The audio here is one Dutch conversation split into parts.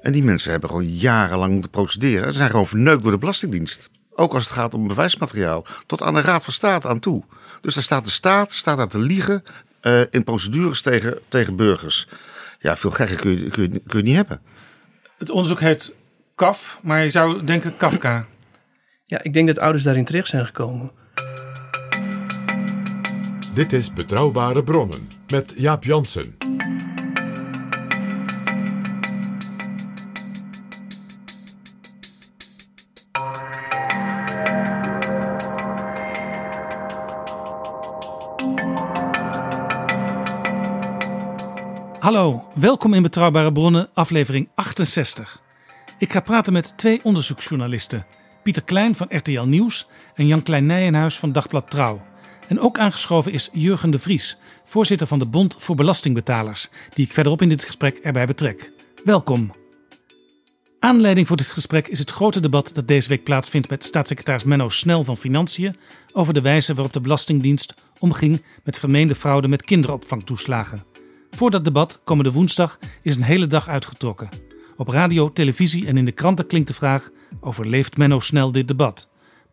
En die mensen hebben gewoon jarenlang moeten procederen. Ze zijn gewoon verneukt door de Belastingdienst. Ook als het gaat om bewijsmateriaal. Tot aan de Raad van State aan toe. Dus daar staat de staat staat daar te liegen eh, in procedures tegen, tegen burgers. Ja, veel gekker kun je, kun, je, kun je niet hebben. Het onderzoek heet KAF, maar je zou denken Kafka. Ja, ik denk dat ouders daarin terecht zijn gekomen. Dit is Betrouwbare Bronnen met Jaap Jansen. Hallo, welkom in Betrouwbare Bronnen, aflevering 68. Ik ga praten met twee onderzoeksjournalisten. Pieter Klein van RTL Nieuws en Jan Klein Nijenhuis van Dagblad Trouw. En ook aangeschoven is Jurgen de Vries, voorzitter van de Bond voor Belastingbetalers, die ik verderop in dit gesprek erbij betrek. Welkom. Aanleiding voor dit gesprek is het grote debat dat deze week plaatsvindt met staatssecretaris Menno Snel van Financiën over de wijze waarop de Belastingdienst omging met vermeende fraude met kinderopvangtoeslagen. Voor dat debat, komende woensdag, is een hele dag uitgetrokken. Op radio, televisie en in de kranten klinkt de vraag: overleeft Menno snel dit debat?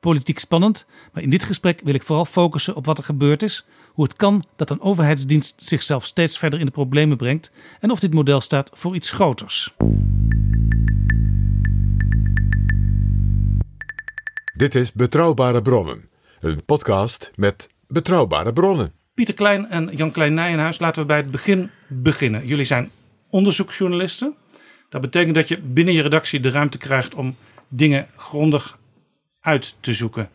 Politiek spannend, maar in dit gesprek wil ik vooral focussen op wat er gebeurd is, hoe het kan dat een overheidsdienst zichzelf steeds verder in de problemen brengt en of dit model staat voor iets groters. Dit is Betrouwbare Bronnen, een podcast met betrouwbare bronnen. Pieter Klein en Jan Klein Nijenhuis, laten we bij het begin beginnen. Jullie zijn onderzoeksjournalisten. Dat betekent dat je binnen je redactie de ruimte krijgt om dingen grondig uit te zoeken.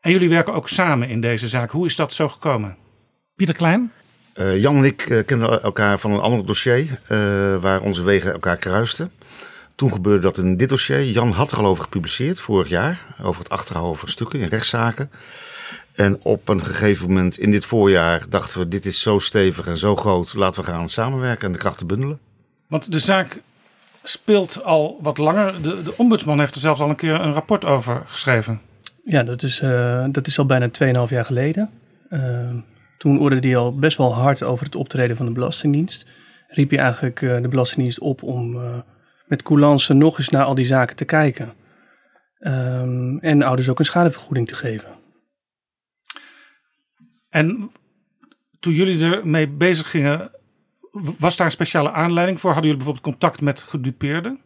En jullie werken ook samen in deze zaak. Hoe is dat zo gekomen? Pieter Klein? Eh, Jan en ik eh, kenden elkaar van een ander dossier eh, waar onze wegen elkaar kruisten. Toen gebeurde dat in dit dossier. Jan had er al over gepubliceerd vorig jaar. Over het achterhouden van stukken in rechtszaken. En op een gegeven moment in dit voorjaar dachten we: dit is zo stevig en zo groot. Laten we gaan samenwerken en de krachten bundelen. Want de zaak speelt al wat langer. De, de ombudsman heeft er zelfs al een keer een rapport over geschreven. Ja, dat is, eh, dat is al bijna 2,5 jaar geleden. Eh, toen oordeelde hij al best wel hard over het optreden van de Belastingdienst. Riep hij eigenlijk eh, de Belastingdienst op om met coulance nog eens naar al die zaken te kijken. Ehm, en ouders ook een schadevergoeding te geven. En toen jullie ermee bezig gingen, was daar een speciale aanleiding voor? Hadden jullie bijvoorbeeld contact met gedupeerden?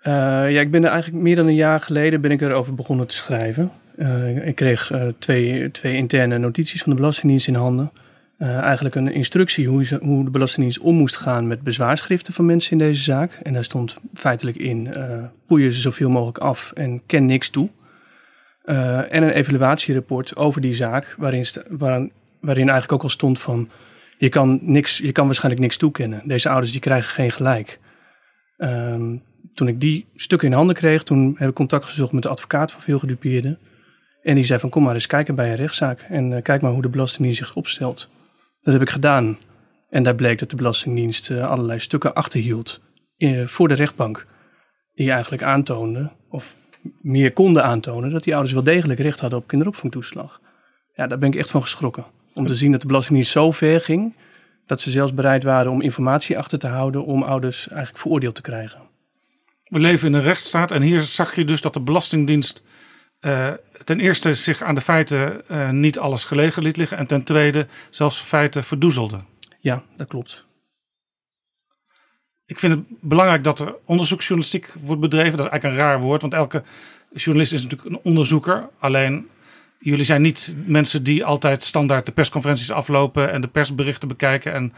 Eh, ja, ik ben er eigenlijk meer dan een jaar geleden ben ik erover begonnen te schrijven. Eh, ik kreeg eh, twee, twee interne notities van de Belastingdienst in handen. Eigenlijk een instructie hoe, hoe de Belastingdienst om moest gaan met bezwaarschriften van mensen in deze zaak. En daar stond feitelijk in, poeien ze zoveel mogelijk af en ken niks toe. En een evaluatierapport over die zaak, waarin, waarin, waarin eigenlijk ook al stond van... Je kan, niks, je kan waarschijnlijk niks toekennen. Deze ouders die krijgen geen gelijk. Ehm, toen ik die stukken in handen kreeg, toen heb ik contact gezocht met de advocaat van veel gedupeerden. En die zei van kom maar eens kijken bij een rechtszaak en eh, kijk maar hoe de Belastingdienst zich opstelt. Dat heb ik gedaan. En daar bleek dat de Belastingdienst eh, allerlei stukken achterhield eh, voor de rechtbank. Die eigenlijk aantoonde, of meer konden aantonen, dat die ouders wel degelijk recht hadden op kinderopvangtoeslag. Ja, daar ben ik echt van geschrokken. Om te zien dat de Belastingdienst zo ver ging, dat ze zelfs bereid waren om informatie achter te houden om ouders eigenlijk veroordeeld te krijgen. We leven in een rechtsstaat en hier zag je dus dat de Belastingdienst uh, ten eerste zich aan de feiten uh, niet alles gelegen liet liggen. En ten tweede zelfs feiten verdoezelde. Ja, dat klopt. Ik vind het belangrijk dat er onderzoeksjournalistiek wordt bedreven. Dat is eigenlijk een raar woord, want elke journalist is natuurlijk een onderzoeker. Alleen jullie zijn niet mensen die altijd standaard de persconferenties aflopen en de persberichten bekijken en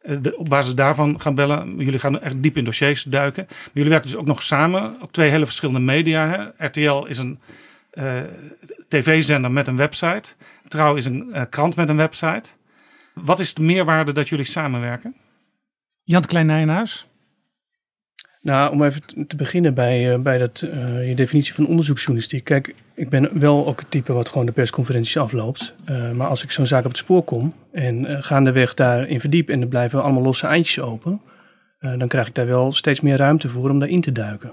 eh, op basis daarvan gaan bellen. Jullie gaan echt diep in dossiers duiken. Maar jullie werken dus ook nog samen op twee hele verschillende media. Hè? RTL is een uh, tv-zender met een website. Trouw is een uh, krant met een website. Wat is de meerwaarde dat jullie samenwerken? Jan Klein Nijenhuis? Nou, om even te beginnen bij, uh, bij dat, uh, je definitie van onderzoeksjournalistiek. Kijk, ik ben wel ook het type wat gewoon de persconferenties afloopt. Uh, maar als ik zo'n zaak op het spoor kom en gaandeweg daarin verdiep en er blijven allemaal losse eindjes open, dan krijg ik daar wel steeds meer ruimte voor om daarin te duiken.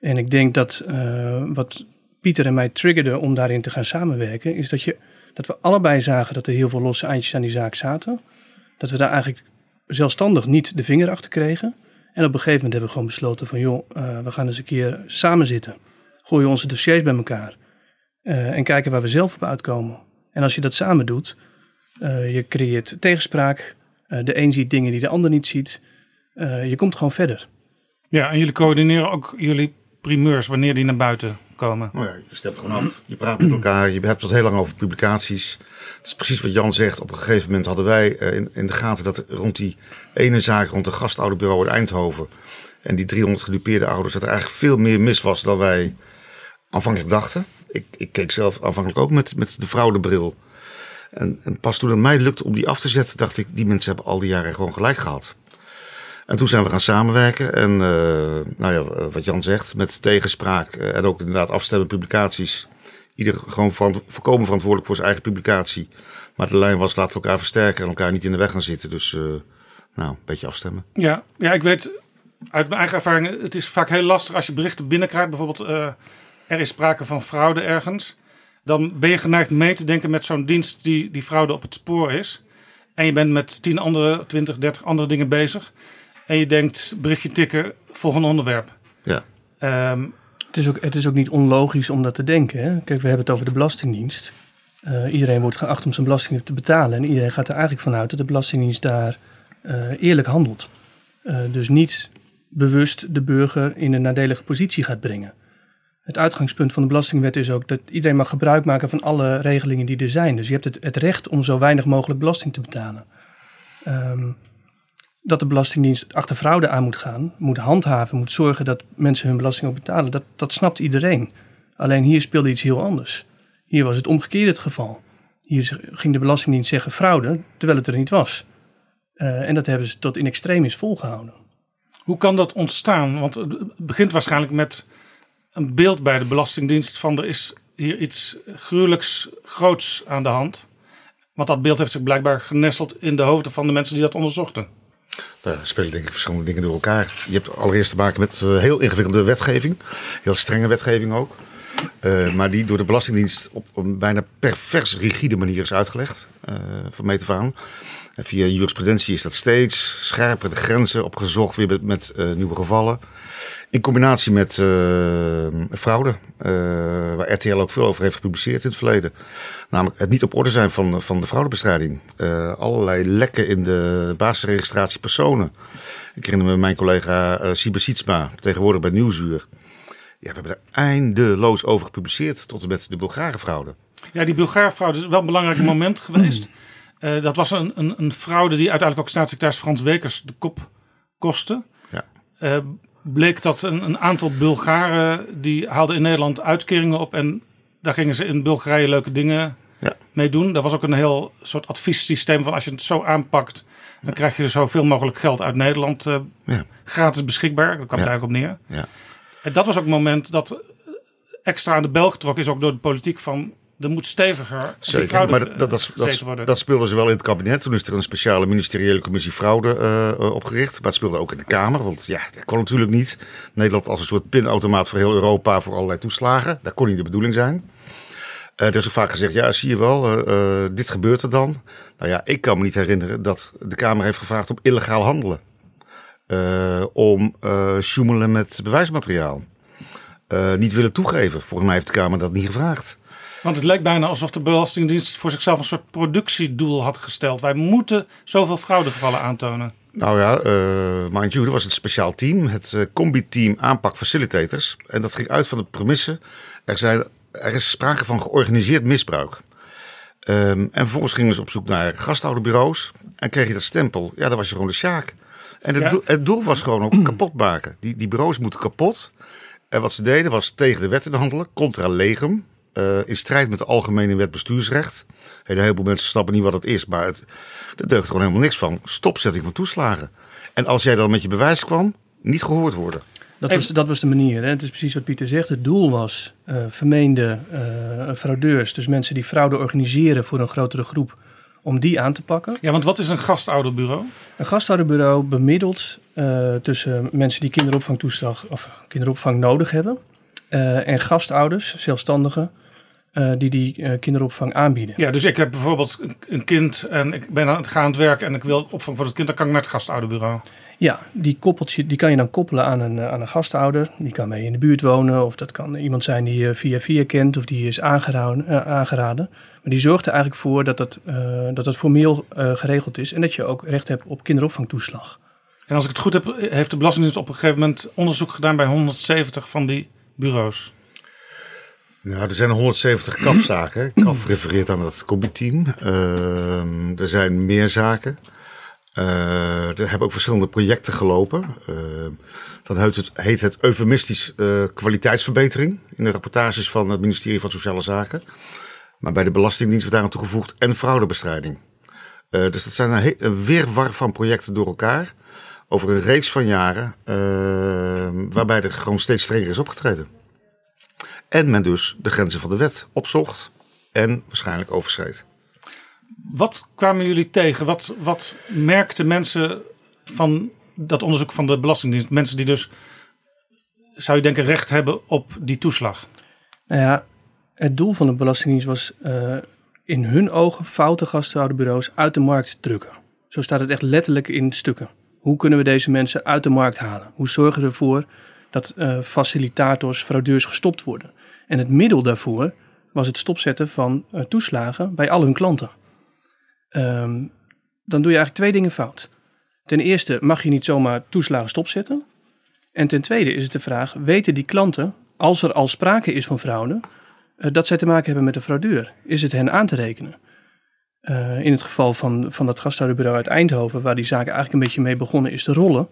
En ik denk dat wat Pieter en mij triggerde om daarin te gaan samenwerken, is dat, je, dat we allebei zagen dat er heel veel losse eindjes aan die zaak zaten. Dat we daar eigenlijk zelfstandig niet de vinger achter kregen. En op een gegeven moment hebben we gewoon besloten van joh, uh, we gaan eens een keer samen zitten. Gooien onze dossiers bij elkaar. Uh, en kijken waar we zelf op uitkomen. En als je dat samen doet, uh, je creëert tegenspraak. de een ziet dingen die de ander niet ziet. je komt gewoon verder. Ja, en jullie coördineren ook jullie primeurs wanneer die naar buiten komen. Nou ja, je stept gewoon af. Je praat met elkaar. Je hebt het heel lang over publicaties. Het is precies wat Jan zegt. Op een gegeven moment hadden wij in, in de gaten dat rond die ene zaak rond de gastouderbureau in Eindhoven. En die 300 gedupeerde ouders, dat er eigenlijk veel meer mis was dan wij aanvankelijk dachten. Ik, ik keek zelf aanvankelijk ook met, met de vrouwenbril. En, en pas toen het mij lukte om die af te zetten, dacht ik, die mensen hebben al die jaren gewoon gelijk gehad. En toen zijn we gaan samenwerken. En uh, nou ja, wat Jan zegt, met tegenspraak en ook inderdaad afstemmen publicaties. Ieder gewoon voorkomen verantwoordelijk voor zijn eigen publicatie. Maar de lijn was, laten we elkaar versterken en elkaar niet in de weg gaan zitten. Dus nou, een beetje afstemmen. Ja, ja, ik weet uit mijn eigen ervaring, het is vaak heel lastig als je berichten binnenkrijgt. Bijvoorbeeld, er is sprake van fraude ergens. Dan ben je geneigd mee te denken met zo'n dienst die die fraude op het spoor is. En je bent met 10 andere, 20, 30 andere dingen bezig. En je denkt, berichtje tikken, volgende onderwerp. Ja. Um, het, is ook, het is ook niet onlogisch om dat te denken. Hè? Kijk, we hebben het over de Belastingdienst. Uh, iedereen wordt geacht om zijn belasting te betalen. En iedereen gaat er eigenlijk vanuit dat de Belastingdienst daar uh, eerlijk handelt. Uh, dus niet bewust de burger in een nadelige positie gaat brengen. Het uitgangspunt van de Belastingwet is ook dat iedereen mag gebruik maken van alle regelingen die er zijn. Dus je hebt het, het recht om zo weinig mogelijk belasting te betalen. Um, dat de Belastingdienst achter fraude aan moet gaan, moet handhaven, moet zorgen dat mensen hun belasting ook betalen, dat, dat snapt iedereen. Alleen hier speelde iets heel anders. Hier was het omgekeerde het geval. Hier ging de Belastingdienst zeggen fraude, terwijl het er niet was. Uh, en dat hebben ze tot in extremis volgehouden. Hoe kan dat ontstaan? Want het begint waarschijnlijk met een beeld bij de Belastingdienst van er is hier iets gruwelijks groots aan de hand. Want dat beeld heeft zich blijkbaar genesteld in de hoofden van de mensen die dat onderzochten. Daar spelen denk ik verschillende dingen door elkaar. Je hebt allereerst te maken met uh, heel ingewikkelde wetgeving. Heel strenge wetgeving ook. Uh, maar die door de Belastingdienst op een bijna pervers rigide manier is uitgelegd. Uh, van meet af aan. En via jurisprudentie is dat steeds scherper de grenzen opgezocht. Weer met, met nieuwe gevallen. In combinatie met fraude. waar RTL ook veel over heeft gepubliceerd in het verleden. Namelijk het niet op orde zijn van, van de fraudebestrijding. Uh, allerlei lekken in de basisregistratie personen. Ik herinner me mijn collega uh, Sietsma, tegenwoordig bij Nieuwsuur. Ja, we hebben er eindeloos over gepubliceerd, tot en met de Bulgarenfraude. Ja, die Bulgarenfraude is wel een belangrijk moment geweest. Uh, dat was een, een, een, fraude die uiteindelijk ook staatssecretaris Frans Wekers de kop kostte. Ja. Uh, bleek dat een, een, aantal Bulgaren, die haalden in Nederland uitkeringen op en daar gingen ze in Bulgarije leuke dingen ja. mee doen. Er was ook een heel soort adviessysteem van als je het zo aanpakt, dan krijg je zoveel mogelijk geld uit Nederland uh, ja. gratis beschikbaar. Daar kwam het eigenlijk op neer. Ja. En dat was ook het moment dat extra aan de bel getrokken is, ook door de politiek van er moet steviger. Zeker, maar dat, dat, dat, dat, speelde ze wel in het kabinet. Toen is er een speciale ministeriële commissie fraude uh, opgericht. Maar het speelde ook in de Kamer. Want ja, dat kon natuurlijk niet. Nederland als een soort pinautomaat voor heel Europa voor allerlei toeslagen. Dat kon niet de bedoeling zijn. Uh, er is ook vaak gezegd, ja, zie je wel, uh, dit gebeurt er dan. Nou ja, ik kan me niet herinneren dat de Kamer heeft gevraagd om illegaal handelen. om sjoemelen met bewijsmateriaal. niet willen toegeven. Volgens mij heeft de Kamer dat niet gevraagd. Want het lijkt bijna alsof de Belastingdienst voor zichzelf een soort productiedoel had gesteld. Wij moeten zoveel fraudegevallen aantonen. Nou ja, uh, mind you, er was een speciaal team, het uh, combi-team aanpak facilitators. En dat ging uit van de premisse, er, zijn, er is sprake van georganiseerd misbruik. Um, en vervolgens gingen ze op zoek naar gasthouderbureaus en kreeg je dat stempel. Ja, dan was je gewoon de sjaak. En het, doel, het doel was gewoon ook kapot maken. Die, die bureaus moeten kapot. En wat ze deden was tegen de wet in handelen, contra legum. Uh, in strijd met de algemene wet bestuursrecht. Een heleboel mensen snappen niet wat het is, maar het, er deugt gewoon helemaal niks van. Stopzetting van toeslagen. En als jij dan met je bewijs kwam, niet gehoord worden. Dat was, dat was de manier. Hè? Het is precies wat Pieter zegt. Het doel was uh, vermeende uh, fraudeurs, dus mensen die fraude organiseren voor een grotere groep, om die aan te pakken. Ja, want wat is een gastouderbureau? Een gastouderbureau bemiddelt uh, tussen mensen die kinderopvangtoeslag of kinderopvang nodig hebben en gastouders, zelfstandigen, uh, die die uh, kinderopvang aanbieden. Ja, dus ik heb bijvoorbeeld een kind en ik ben aan het gaan het werk en ik wil opvang voor het kind, dan kan ik naar het gastouderbureau. Ja, die, koppeltje, die kan je dan koppelen aan een, aan een gastouder. Die kan mee in de buurt wonen of dat kan iemand zijn die je via via kent of die is aangeraden. Uh, aangeraden. Maar die zorgt er eigenlijk voor dat het, dat het formeel geregeld is en dat je ook recht hebt op kinderopvangtoeslag. En als ik het goed heb, heeft de Belastingdienst op een gegeven moment onderzoek gedaan bij 170 van die bureaus. Nou, er zijn 170 kafzaken. KAF refereert aan het combi-team. Uh, er zijn meer zaken. Uh, er hebben ook verschillende projecten gelopen. Uh, dan heet het, heet het eufemistisch kwaliteitsverbetering in de rapportages van het ministerie van Sociale Zaken. Maar bij de Belastingdienst wordt daaraan toegevoegd en fraudebestrijding. dus dat zijn een, een weerwar van projecten door elkaar over een reeks van jaren, waarbij er gewoon steeds strenger is opgetreden. En men dus de grenzen van de wet opzocht en waarschijnlijk overschreed. Wat kwamen jullie tegen? Wat, wat merkten mensen van dat onderzoek van de Belastingdienst? Mensen die dus, zou je denken, recht hebben op die toeslag? Nou ja, het doel van de Belastingdienst was uh, in hun ogen foute gasthouderbureaus uit de markt drukken. Zo staat het echt letterlijk in stukken. Hoe kunnen we deze mensen uit de markt halen? Hoe zorgen we ervoor dat uh, facilitators, fraudeurs gestopt worden? En het middel daarvoor was het stopzetten van uh, toeslagen bij al hun klanten. Um, dan doe je eigenlijk twee dingen fout. Ten eerste mag je niet zomaar toeslagen stopzetten. En ten tweede is het de vraag: weten die klanten, als er al sprake is van fraude, uh, dat zij te maken hebben met een fraudeur? Is het hen aan te rekenen? Uh, in het geval van, van dat gasthouderbureau uit Eindhoven, waar die zaak eigenlijk een beetje mee begonnen is te rollen,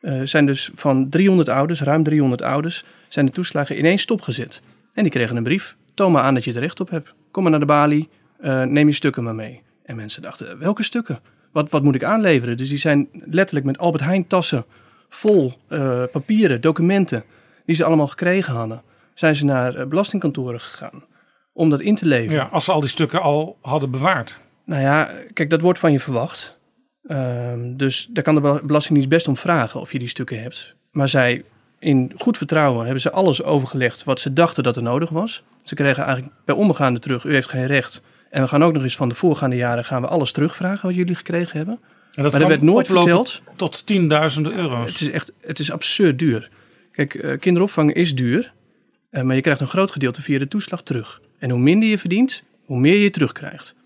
uh, zijn dus van 300 ouders, ruim 300 ouders, zijn de toeslagen ineens stopgezet. En die kregen een brief. Toon maar aan dat je er recht op hebt. Kom maar naar de balie, uh, neem je stukken maar mee. En mensen dachten, welke stukken? Wat, wat moet ik aanleveren? Dus die zijn letterlijk met Albert Heijn tassen vol papieren, documenten, die ze allemaal gekregen hadden, zijn ze naar belastingkantoren gegaan om dat in te leveren. Ja, als ze al die stukken al hadden bewaard. Nou ja, kijk, dat wordt van je verwacht. Uh, dus daar kan de Belastingdienst best om vragen of je die stukken hebt. Maar zij in goed vertrouwen hebben ze alles overgelegd wat ze dachten dat er nodig was. Ze kregen eigenlijk bij onbegaande terug, u heeft geen recht. En we gaan ook nog eens van de voorgaande jaren gaan we alles terugvragen wat jullie gekregen hebben. En dat maar er werd nooit verteld. Tot tienduizenden euro's. Het is echt, het is absurd duur. Kijk, uh, kinderopvang is duur, uh, maar je krijgt een groot gedeelte via de toeslag terug. En hoe minder je verdient, hoe meer je terugkrijgt.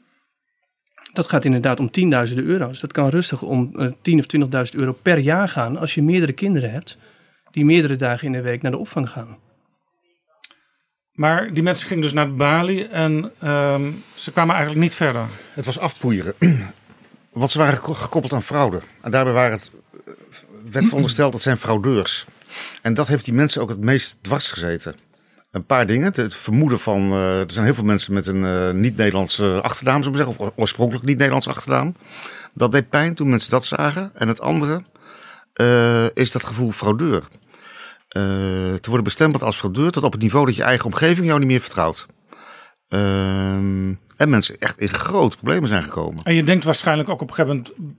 Dat gaat inderdaad om tienduizenden euro's. Dat kan rustig om uh, 10 of 20.000 euro per jaar gaan als je meerdere kinderen hebt die meerdere dagen in de week naar de opvang gaan. Maar die mensen gingen dus naar Bali en um, ze kwamen eigenlijk niet verder. Het was afpoeieren. Want ze waren gekoppeld aan fraude. En daarbij waren het, eh, werd verondersteld dat zijn fraudeurs. En dat heeft die mensen ook het meest dwars gezeten. Een paar dingen. Het vermoeden van. Uh, er zijn heel veel mensen met een uh, niet-Nederlandse achternaam, zou ik zeggen. Of oorspronkelijk niet-Nederlandse achternaam. Dat deed pijn toen mensen dat zagen. En het andere uh, is dat gevoel fraudeur. Te worden bestempeld als fraudeur tot op het niveau dat je eigen omgeving jou niet meer vertrouwt. Uh, en mensen echt in grote problemen zijn gekomen. En je denkt waarschijnlijk ook op een gegeven moment: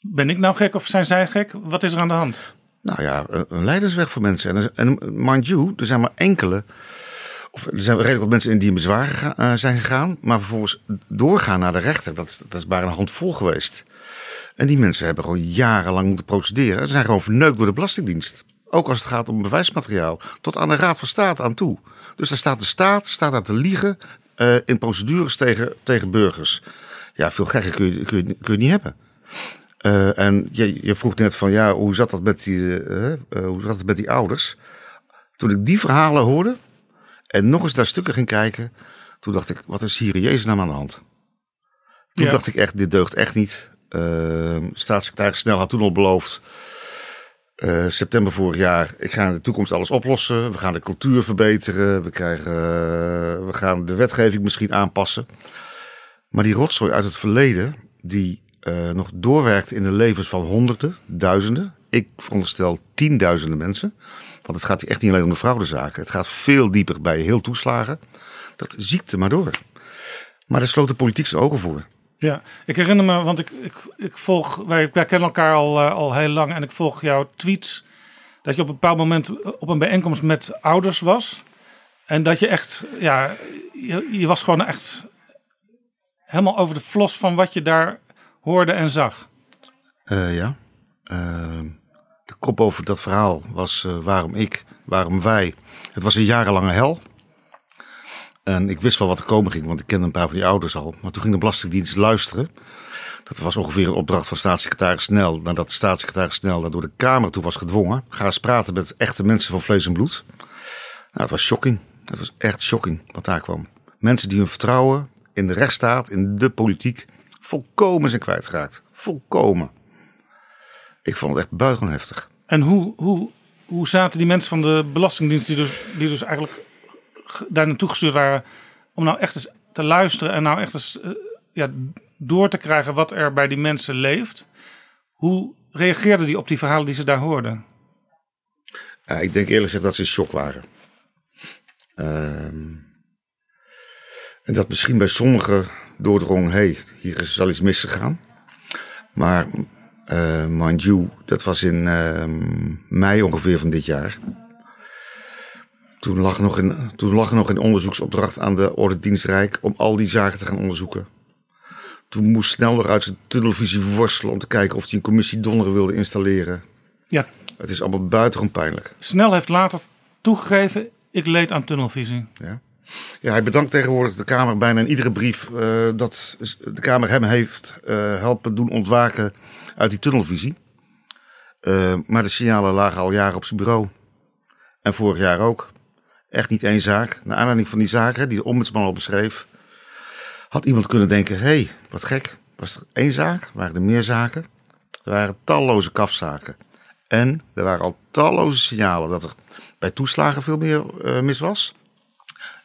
ben ik nou gek of zijn zij gek? Wat is er aan de hand? Nou ja, een, leidersweg voor mensen. En, en mind you, er zijn maar enkele. Of er zijn redelijk wat mensen in die bezwaar gega uh, zijn gegaan. Maar vervolgens doorgaan naar de rechter. Dat, dat is maar een handvol geweest. En die mensen hebben gewoon jarenlang moeten procederen. Ze zijn gewoon verneukt door de Belastingdienst. Ook als het gaat om bewijsmateriaal. Tot aan de Raad van State aan toe. Dus daar staat de staat staat daar te liegen uh, in procedures tegen, tegen burgers. Ja, veel gekker kun je, kun je, kun je niet hebben. Uh, en je, je, vroeg net van ja, hoe zat dat met die, uh, hoe zat het met die ouders? Toen ik die verhalen hoorde en nog eens naar stukken ging kijken, toen dacht ik, wat is hier in Jezus naam aan de hand? Toen dacht ik echt, dit deugt echt niet. Uh, staatssecretaris Snel had toen al beloofd, uh, september vorig jaar, ik ga in de toekomst alles oplossen. We gaan de cultuur verbeteren, we, krijgen, uh, we gaan de wetgeving misschien aanpassen. Maar die rotzooi uit het verleden, die uh, nog doorwerkt in de levens van honderden, duizenden, ik veronderstel tienduizenden mensen. Want het gaat echt niet alleen om de fraudezaken. Het gaat veel dieper bij heel toeslagen. Dat ziekte maar door. Maar daar sloot de politiek zijn ogen voor. Ja, ik herinner me, want ik, ik, ik volg, wij, kennen elkaar al, uh, al heel lang en ik volg jouw tweets. Dat je op een bepaald moment op een bijeenkomst met ouders was. En dat je echt, ja, je, je was gewoon echt helemaal over de flos van wat je daar hoorde en zag. Uh, ja. Uh, de kop over dat verhaal was uh, waarom ik, waarom wij. Het was een jarenlange hel. En ik wist wel wat er komen ging, want ik kende een paar van die ouders al. Maar toen ging de Belastingdienst luisteren. Dat was ongeveer een opdracht van staatssecretaris Snel. Nadat de staatssecretaris Snel daar door de Kamer toe was gedwongen. Ga eens praten met echte mensen van vlees en bloed. Nou, het was shocking. Het was echt shocking wat daar kwam. Mensen die hun vertrouwen in de rechtsstaat, in de politiek, volkomen zijn kwijtgeraakt. Volkomen. Ik vond het echt buitengewoon heftig. En hoe, hoe, hoe zaten die mensen van de Belastingdienst, die dus, die dus eigenlijk daar naartoe gestuurd waren, om nou echt eens te luisteren en nou echt eens uh, ja, door te krijgen wat er bij die mensen leeft? Hoe reageerden die op die verhalen die ze daar hoorden? Ja, ik denk eerlijk gezegd dat ze in shock waren. Uh, en dat misschien bij sommigen doordrong, hé, hey, hier is wel iets misgegaan. Maar uh, mind you, dat was in uh, mei ongeveer van dit jaar. Toen lag, nog in, toen lag nog een onderzoeksopdracht aan de Orde Dienstrijk om al die zaken te gaan onderzoeken. Toen moest snel nog uit zijn tunnelvisie worstelen om te kijken of hij een commissie Donneren wilde installeren. Ja. Het is allemaal buitengewoon pijnlijk. Snel heeft later toegegeven, ik leed aan tunnelvisie. Ja. Ja, hij bedankt tegenwoordig de Kamer bijna in iedere brief uh, dat de Kamer hem heeft uh, helpen doen ontwaken uit die tunnelvisie. Uh, maar de signalen lagen al jaren op zijn bureau. En vorig jaar ook. Echt niet één zaak. Naar aanleiding van die zaken die de ombudsman al beschreef, had iemand kunnen denken: hé, hey, wat gek. Was er één zaak? Waren er meer zaken? Er waren talloze kafzaken. En er waren al talloze signalen dat er bij toeslagen veel meer mis was.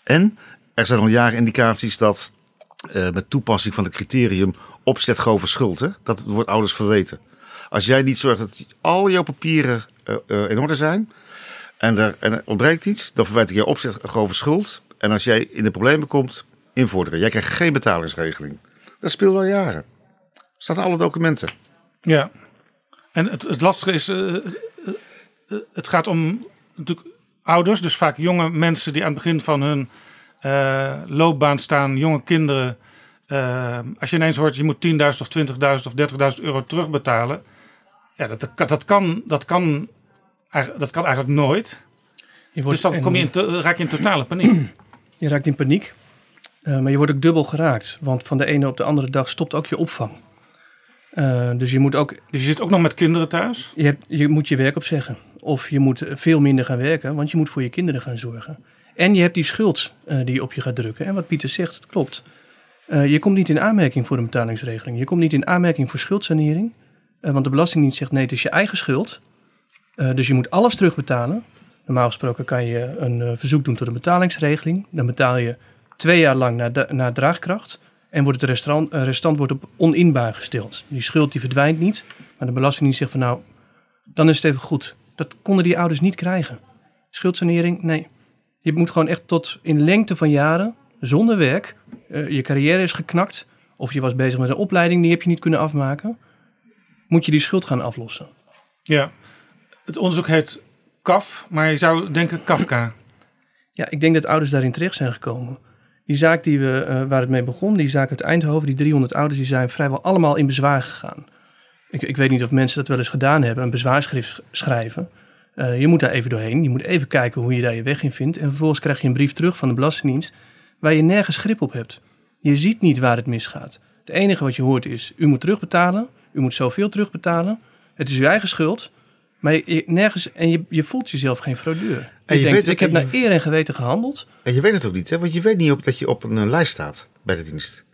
En er zijn al jaren indicaties dat uh, met toepassing van het criterium opzet grove schuld, dat wordt ouders verweten. Als jij niet zorgt dat al jouw papieren uh, uh, in orde zijn en er, en ontbreekt iets, dan verwijt ik je opzet grove schuld. En als jij in de problemen komt, invorderen. Jij krijgt geen betalingsregeling. Dat speelt al jaren. Staat alle documenten. Ja. En het, het lastige is, het gaat om natuurlijk ouders, dus vaak jonge mensen die aan het begin van hun uh, loopbaan staan, jonge kinderen. Uh, als je ineens hoort, je moet 10.000 of 20.000 of 30.000 euro terugbetalen. Ja, dat, dat, kan, dat, kan, dat kan eigenlijk nooit. dus dan kom je in te, raak je in totale paniek. Je raakt in paniek. Uh, maar je wordt ook dubbel geraakt. Want van de ene op de andere dag stopt ook je opvang. Uh, dus je moet ook. Dus je zit ook nog met kinderen thuis? Je, hebt, je moet je werk opzeggen. Of je moet veel minder gaan werken, want je moet voor je kinderen gaan zorgen. En je hebt die schuld uh, die op je gaat drukken. En wat Pieter zegt, het klopt. Uh, je komt niet in aanmerking voor een betalingsregeling. Je komt niet in aanmerking voor schuldsanering. Uh, want de Belastingdienst zegt nee, het is je eigen schuld. dus je moet alles terugbetalen. Normaal gesproken kan je een verzoek doen tot een betalingsregeling. Dan betaal je twee jaar lang naar, naar draagkracht. En wordt het restant, restant wordt op oninbaar gesteld. Die schuld die verdwijnt niet. Maar de Belastingdienst zegt van nou, dan is het even goed. Dat konden die ouders niet krijgen. Schuldsanering, nee. Je moet gewoon echt tot in lengte van jaren, zonder werk, uh, je carrière is geknakt, of je was bezig met een opleiding, die heb je niet kunnen afmaken, moet je die schuld gaan aflossen. Ja, het onderzoek heet KAF, maar je zou denken Kafka. Ja, ik denk dat ouders daarin terecht zijn gekomen. Die zaak die we, uh, waar het mee begon, die zaak uit Eindhoven, die 300 ouders, die zijn vrijwel allemaal in bezwaar gegaan. Ik, ik weet niet of mensen dat wel eens gedaan hebben, een bezwaarschrift schrijven. Uh, je moet daar even doorheen. Je moet even kijken hoe je daar je weg in vindt. En vervolgens krijg je een brief terug van de Belastingdienst waar je nergens grip op hebt. Je ziet niet waar het misgaat. Het enige wat je hoort is, u moet terugbetalen. U moet zoveel terugbetalen. Het is uw eigen schuld. Maar je, nergens, en je, je voelt jezelf geen fraudeur. En je, denkt, weet, ik heb naar eer en geweten gehandeld. En je weet het ook niet, hè? want je weet niet op, dat je op een lijst staat bij de dienst.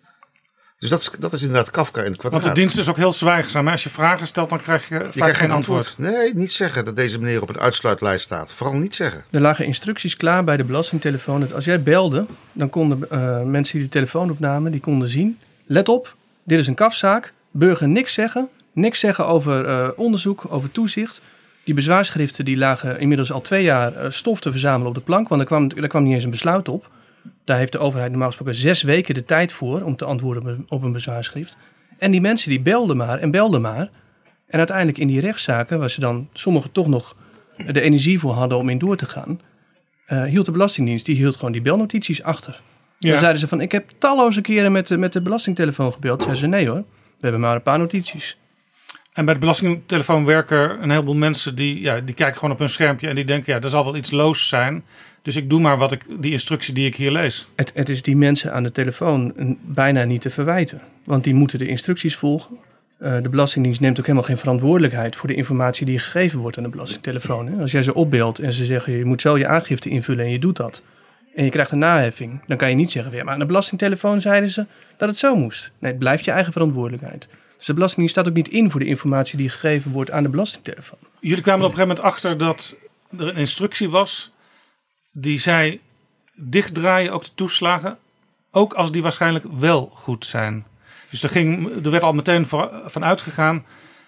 Dus dat is, dat is inderdaad Kafka in het kwadraat. Want de dienst is ook heel zwijgzaam. Als je vragen stelt, dan krijg je, vaak geen antwoord. Nee, niet zeggen dat deze meneer op een uitsluitlijst staat. Vooral niet zeggen. Er lagen instructies klaar bij de belastingtelefoon. Dat als jij belde, dan konden uh, mensen die de telefoon opnamen, die konden zien. Let op, dit is een kafzaak. Burger niks zeggen. Niks zeggen over uh, onderzoek, over toezicht. Die bezwaarschriften die lagen inmiddels al twee jaar uh, stof te verzamelen op de plank. Want er kwam, er kwam niet eens een besluit op. Daar heeft de overheid normaal gesproken zes weken de tijd voor om te antwoorden op een bezwaarschrift. En die mensen die belden maar en belden maar. En uiteindelijk in die rechtszaken, waar ze dan sommigen toch nog de energie voor hadden om in door te gaan, uh, hield de Belastingdienst die hield gewoon die belnotities achter. Ja. Dan zeiden ze van, ik heb talloze keren met de, met de belastingtelefoon gebeld. Zeiden ze, nee hoor, we hebben maar een paar notities. En bij de belastingtelefoon werken een heleboel mensen die, ja, die kijken gewoon op hun schermpje en die denken, ja, er zal wel iets loos zijn. Dus ik doe maar wat ik, die instructie die ik hier lees. Het, het is die mensen aan de telefoon bijna niet te verwijten. Want die moeten de instructies volgen. Uh, de Belastingdienst neemt ook helemaal geen verantwoordelijkheid voor de informatie die gegeven wordt aan de belastingtelefoon. Hè? Als jij ze opbeelt en ze zeggen je moet zo je aangifte invullen en je doet dat. En je krijgt een naheffing, dan kan je niet zeggen, ja, maar aan de belastingtelefoon zeiden ze dat het zo moest. Nee, het blijft je eigen verantwoordelijkheid. Dus de Belastingdienst staat ook niet in voor de informatie die gegeven wordt aan de belastingtelefoon. Jullie kwamen er op een gegeven moment achter dat er een instructie was die zei dichtdraaien ook de toeslagen, ook als die waarschijnlijk wel goed zijn. Dus er, ging, er werd al meteen van uitgegaan,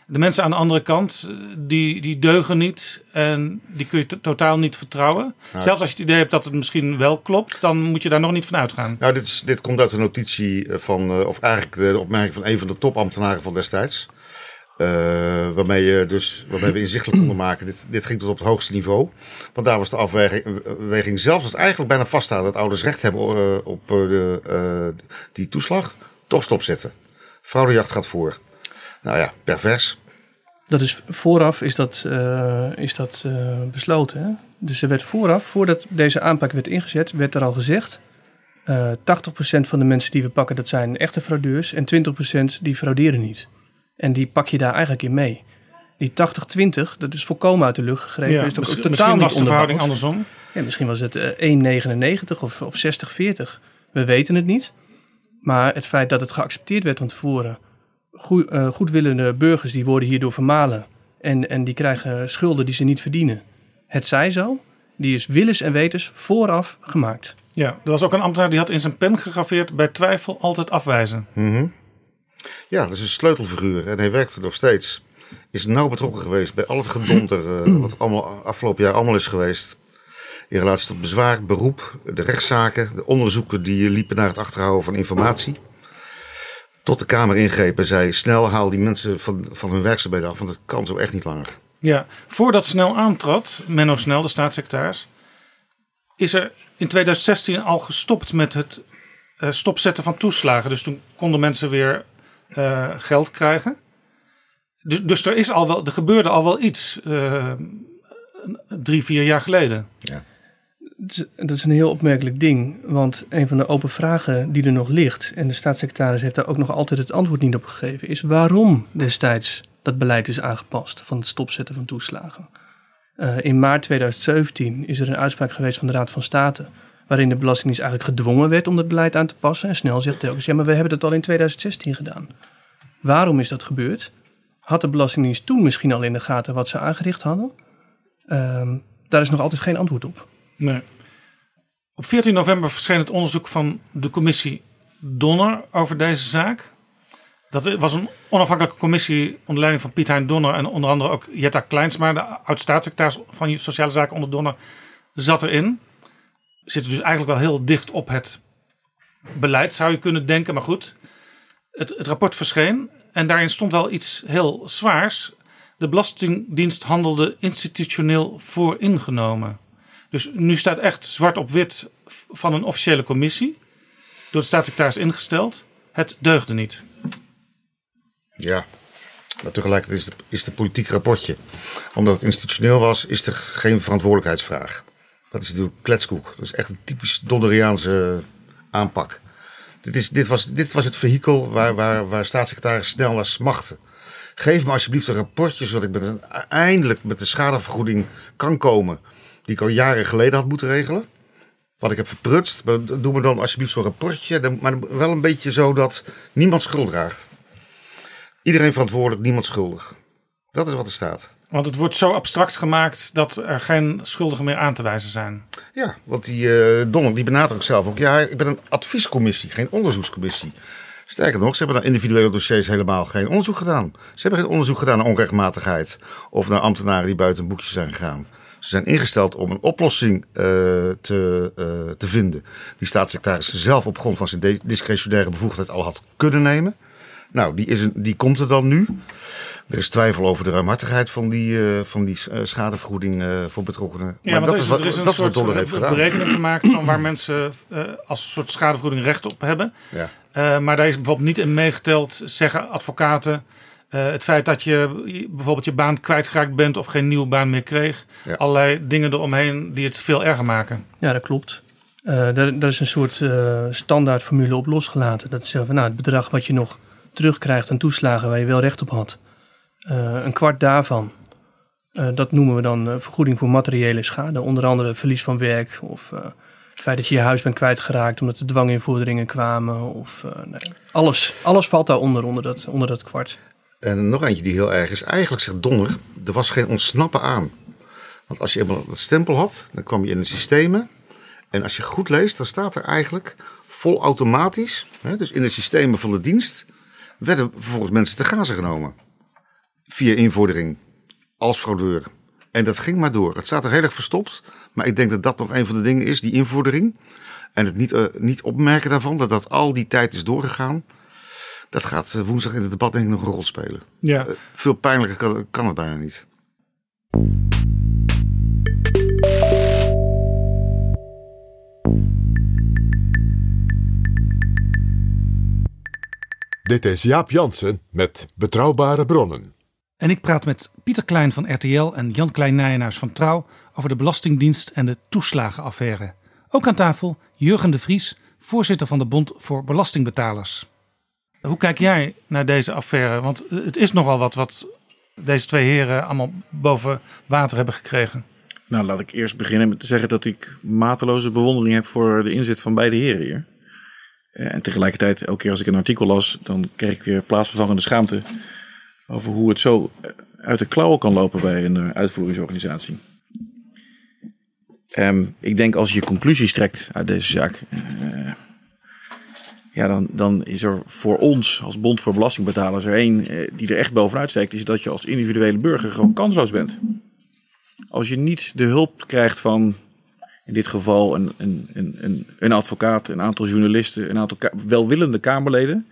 de mensen aan de andere kant, die, die deugen niet en die kun je totaal niet vertrouwen. Zelfs als je het idee hebt dat het misschien wel klopt, dan moet je daar nog niet van uitgaan. Nou, dit, is, dit komt uit de notitie van, eh, of eigenlijk de opmerking van een van de topambtenaren van destijds. Uh, waarmee, je dus, waarmee we inzichtelijk konden maken. Dit, dit ging tot op het hoogste niveau. Want daar was de afweging, zelfs als het eigenlijk bijna vaststaat dat ouders recht hebben op uh, de, die toeslag, toch stopzetten. Fraudejacht gaat voor. Nou ja, pervers. Dat is vooraf is dat, is dat besloten. Hè? Dus er werd vooraf, voordat deze aanpak werd ingezet, werd er al gezegd. 80% van de mensen die we pakken, dat zijn echte fraudeurs. En 20% die frauderen niet. En die pak je daar eigenlijk in mee. Die 80-20, dat is volkomen uit de lucht gegrepen. Ja, is misschien, totaal misschien was de verhouding andersom. Ja, misschien was het uh, eh, 1,99 of, of 60-40. We weten het niet. Maar het feit dat het geaccepteerd werd van tevoren. Goed, uh, goedwillende burgers die worden hierdoor vermalen. En, en die krijgen schulden die ze niet verdienen. Het zij zo. Die is willens en wetens vooraf gemaakt. Ja, er was ook een ambtenaar die had in zijn pen gegraveerd... bij twijfel altijd afwijzen. Mm ja, dat is een sleutelfiguur en hij werkt er nog steeds. Is nauw betrokken geweest bij al het gedonder uh, wat allemaal, afgelopen jaar allemaal is geweest. In relatie tot bezwaar, beroep, de rechtszaken, de onderzoeken die liepen naar het achterhouden van informatie. Tot de Kamer ingrepen zei: snel haal die mensen van, van hun werkzaamheden af, want het kan zo echt niet langer. Ja, voordat Snel aantrad, Menno Snel, de staatssecretaris, is er in 2016 al gestopt met het uh, stopzetten van toeslagen. Dus toen konden mensen weer uh, geld krijgen. Dus, dus er, is al wel, er gebeurde al wel iets uh, drie, vier jaar geleden. Ja. Dat is een heel opmerkelijk ding. Want een van de open vragen die er nog ligt, en de staatssecretaris heeft daar ook nog altijd het antwoord niet op gegeven, is waarom destijds dat beleid is aangepast van het stopzetten van toeslagen. Uh, in maart 2017 is er een uitspraak geweest van de Raad van State waarin de Belastingdienst eigenlijk gedwongen werd om het beleid aan te passen. En snel zegt telkens, ja, maar we hebben dat al in 2016 gedaan. Waarom is dat gebeurd? Had de Belastingdienst toen misschien al in de gaten wat ze aangericht hadden? Um, daar is nog altijd geen antwoord op. Nee. Op 14 november verscheen het onderzoek van de commissie Donner over deze zaak. Dat was een onafhankelijke commissie onder leiding van Piet Hein Donner en onder andere ook Jetta Kleinsma, de oud-staatssecretaris van Sociale Zaken onder Donner, zat erin zitten dus eigenlijk wel heel dicht op het beleid, zou je kunnen denken. Maar goed, het, het rapport verscheen en daarin stond wel iets heel zwaars. De Belastingdienst handelde institutioneel vooringenomen. Dus nu staat echt zwart op wit van een officiële commissie, door de staatssecretaris ingesteld. Het deugde niet. Ja, Maar tegelijkertijd is het, is politiek rapportje. Omdat het institutioneel was, is er geen verantwoordelijkheidsvraag. Dat is natuurlijk kletskoek. Dat is echt een typisch Donderiaanse aanpak. Dit, is, dit, was, dit was het vehikel waar, waar, waar staatssecretaris snel naar smachtte. Geef me alsjeblieft een rapportje, zodat ik met een, eindelijk met de schadevergoeding kan komen. Die ik al jaren geleden had moeten regelen. Wat ik heb verprutst. Doe me dan alsjeblieft zo'n rapportje. Maar wel een beetje zo dat niemand schuld draagt. Iedereen verantwoordelijk, niemand schuldig. Dat is wat er staat. Want het wordt zo abstract gemaakt dat er geen schuldigen meer aan te wijzen zijn. Ja, want die uh, Donner die benadrukt zelf ook. Ja, ik ben een adviescommissie, geen onderzoekscommissie. Sterker nog, ze hebben naar individuele dossiers helemaal geen onderzoek gedaan. Ze hebben geen onderzoek gedaan naar onrechtmatigheid of naar ambtenaren die buiten een boekje zijn gegaan. Ze zijn ingesteld om een oplossing uh, te, uh, te vinden. Die staatssecretaris zelf op grond van zijn discretionaire bevoegdheid al had kunnen nemen. Nou, die, is een, die komt er dan nu. Er is twijfel over de ruimhartigheid van die, uh, van die schadevergoeding voor betrokkenen. Ja, maar dat is, wat, er is een dat soort wat heeft gedaan. berekening gemaakt van waar mensen als een soort schadevergoeding recht op hebben. Ja. maar daar is bijvoorbeeld niet in meegeteld, zeggen advocaten. Het feit dat je bijvoorbeeld je baan kwijtgeraakt bent of geen nieuwe baan meer kreeg. Ja. Allerlei dingen eromheen die het veel erger maken. Ja, dat klopt. daar, daar, is een soort standaardformule op losgelaten. Dat is van nou, het bedrag wat je nog terugkrijgt aan toeslagen waar je wel recht op had. Uh, een kwart daarvan, uh, dat noemen we dan uh, vergoeding voor materiële schade. Onder andere verlies van werk of het feit dat je je huis bent kwijtgeraakt omdat er dwanginvorderingen kwamen. Of, nee. alles, alles valt daaronder, onder dat, onder dat kwart. En nog eentje die heel erg is. Eigenlijk zegt Donner, er was geen ontsnappen aan. Want als je eenmaal dat stempel had, dan kwam je in de systemen. En als je goed leest, dan staat er eigenlijk vol automatisch, dus in de systemen van de dienst, werden vervolgens mensen te gazen genomen. Via invordering. Als fraudeur. En dat ging maar door. Het staat er heel erg verstopt. Maar ik denk dat dat nog een van de dingen is, die invordering. En het niet, uh, niet opmerken daarvan, dat dat al die tijd is doorgegaan. Dat gaat uh, woensdag in het debat denk ik nog een rol spelen. Ja. Uh, veel pijnlijker kan, kan het bijna niet. Dit is Jaap Jansen met Betrouwbare Bronnen. En ik praat met Pieter Klein van RTL en Jan Klein Nijenhuis van Trouw over de Belastingdienst en de toeslagenaffaire. Ook aan tafel Jurgen de Vries, voorzitter van de Bond voor Belastingbetalers. Hoe kijk jij naar deze affaire? Want het is nogal wat wat deze twee heren allemaal boven water hebben gekregen. Nou, laat ik eerst beginnen met te zeggen dat ik mateloze bewondering heb voor de inzet van beide heren hier. Eh, en tegelijkertijd, elke keer als ik een artikel las, dan kreeg ik weer plaatsvervangende schaamte over hoe het zo eh, uit de klauwen kan lopen bij een eh, uitvoeringsorganisatie. Um, ik denk als je conclusies trekt uit deze zaak, ja, dan, dan is er voor ons als Bond voor Belastingbetalers er één uh, die er echt bovenuit steekt, is dat je als individuele burger gewoon kansloos bent. Als je niet de hulp krijgt van in dit geval een, een, een, een, advocaat, een aantal journalisten, een aantal welwillende Kamerleden,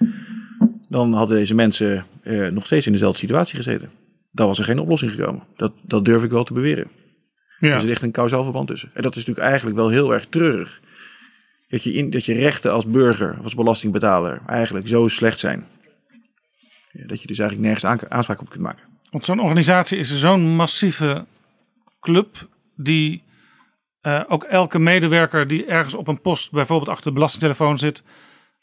dan hadden deze mensen eh, nog steeds in dezelfde situatie gezeten. Dan was er geen oplossing gekomen. Dat, dat durf ik wel te beweren. Ja. Er zit echt een kausaal verband tussen. En dat is natuurlijk eigenlijk wel heel erg treurig. Dat je, in, dat je rechten als burger, als belastingbetaler, eigenlijk zo slecht zijn. Ja, dat je dus eigenlijk nergens aanspraak op kunt maken. Want zo'n organisatie is zo'n massieve club die uh, ook elke medewerker die ergens op een post, bijvoorbeeld achter de belastingtelefoon zit,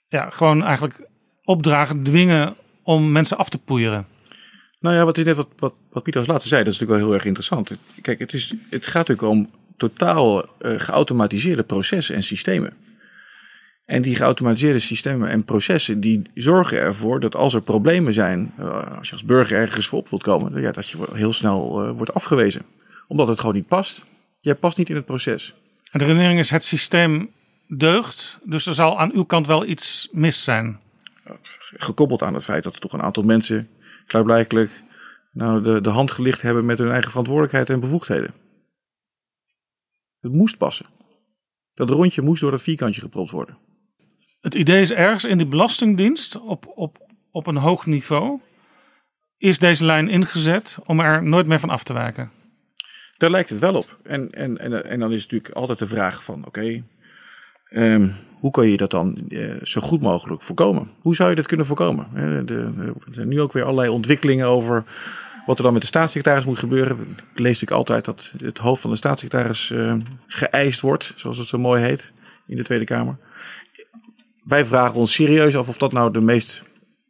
ja, gewoon eigenlijk opdragen, dwingen om mensen af te poeieren. Nou ja, wat, is net wat, wat, wat Pieter als laatste zei, dat is natuurlijk wel heel erg interessant. Kijk, het, is, het gaat natuurlijk om totaal uh, geautomatiseerde processen en systemen. En die geautomatiseerde systemen en processen die zorgen ervoor dat als er problemen zijn, uh, als je als burger ergens voor op wilt komen, ja, dat je heel snel uh, wordt afgewezen. Omdat het gewoon niet past. Jij past niet in het proces. En de redenering is het systeem deugt, dus er zal aan uw kant wel iets mis zijn. Gekoppeld aan het feit dat er toch een aantal mensen klaarblijkelijk nou, de, de hand gelicht hebben met hun eigen verantwoordelijkheid en bevoegdheden. Het moest passen. Dat rondje moest door dat vierkantje gepropt worden. Het idee is ergens in die belastingdienst op, op, op een hoog niveau. Is deze lijn ingezet om er nooit meer van af te wijken? Daar lijkt het wel op. En, en, en, en dan is natuurlijk altijd de vraag van oké, Ehm, hoe kan je dat dan eh, zo goed mogelijk voorkomen? Hoe zou je dat kunnen voorkomen? De, er zijn nu ook weer allerlei ontwikkelingen over wat er dan met de staatssecretaris moet gebeuren. Ik lees natuurlijk altijd dat het hoofd van de staatssecretaris eh, geëist wordt, zoals het zo mooi heet, in de Tweede Kamer. Wij vragen ons serieus af of dat nou de meest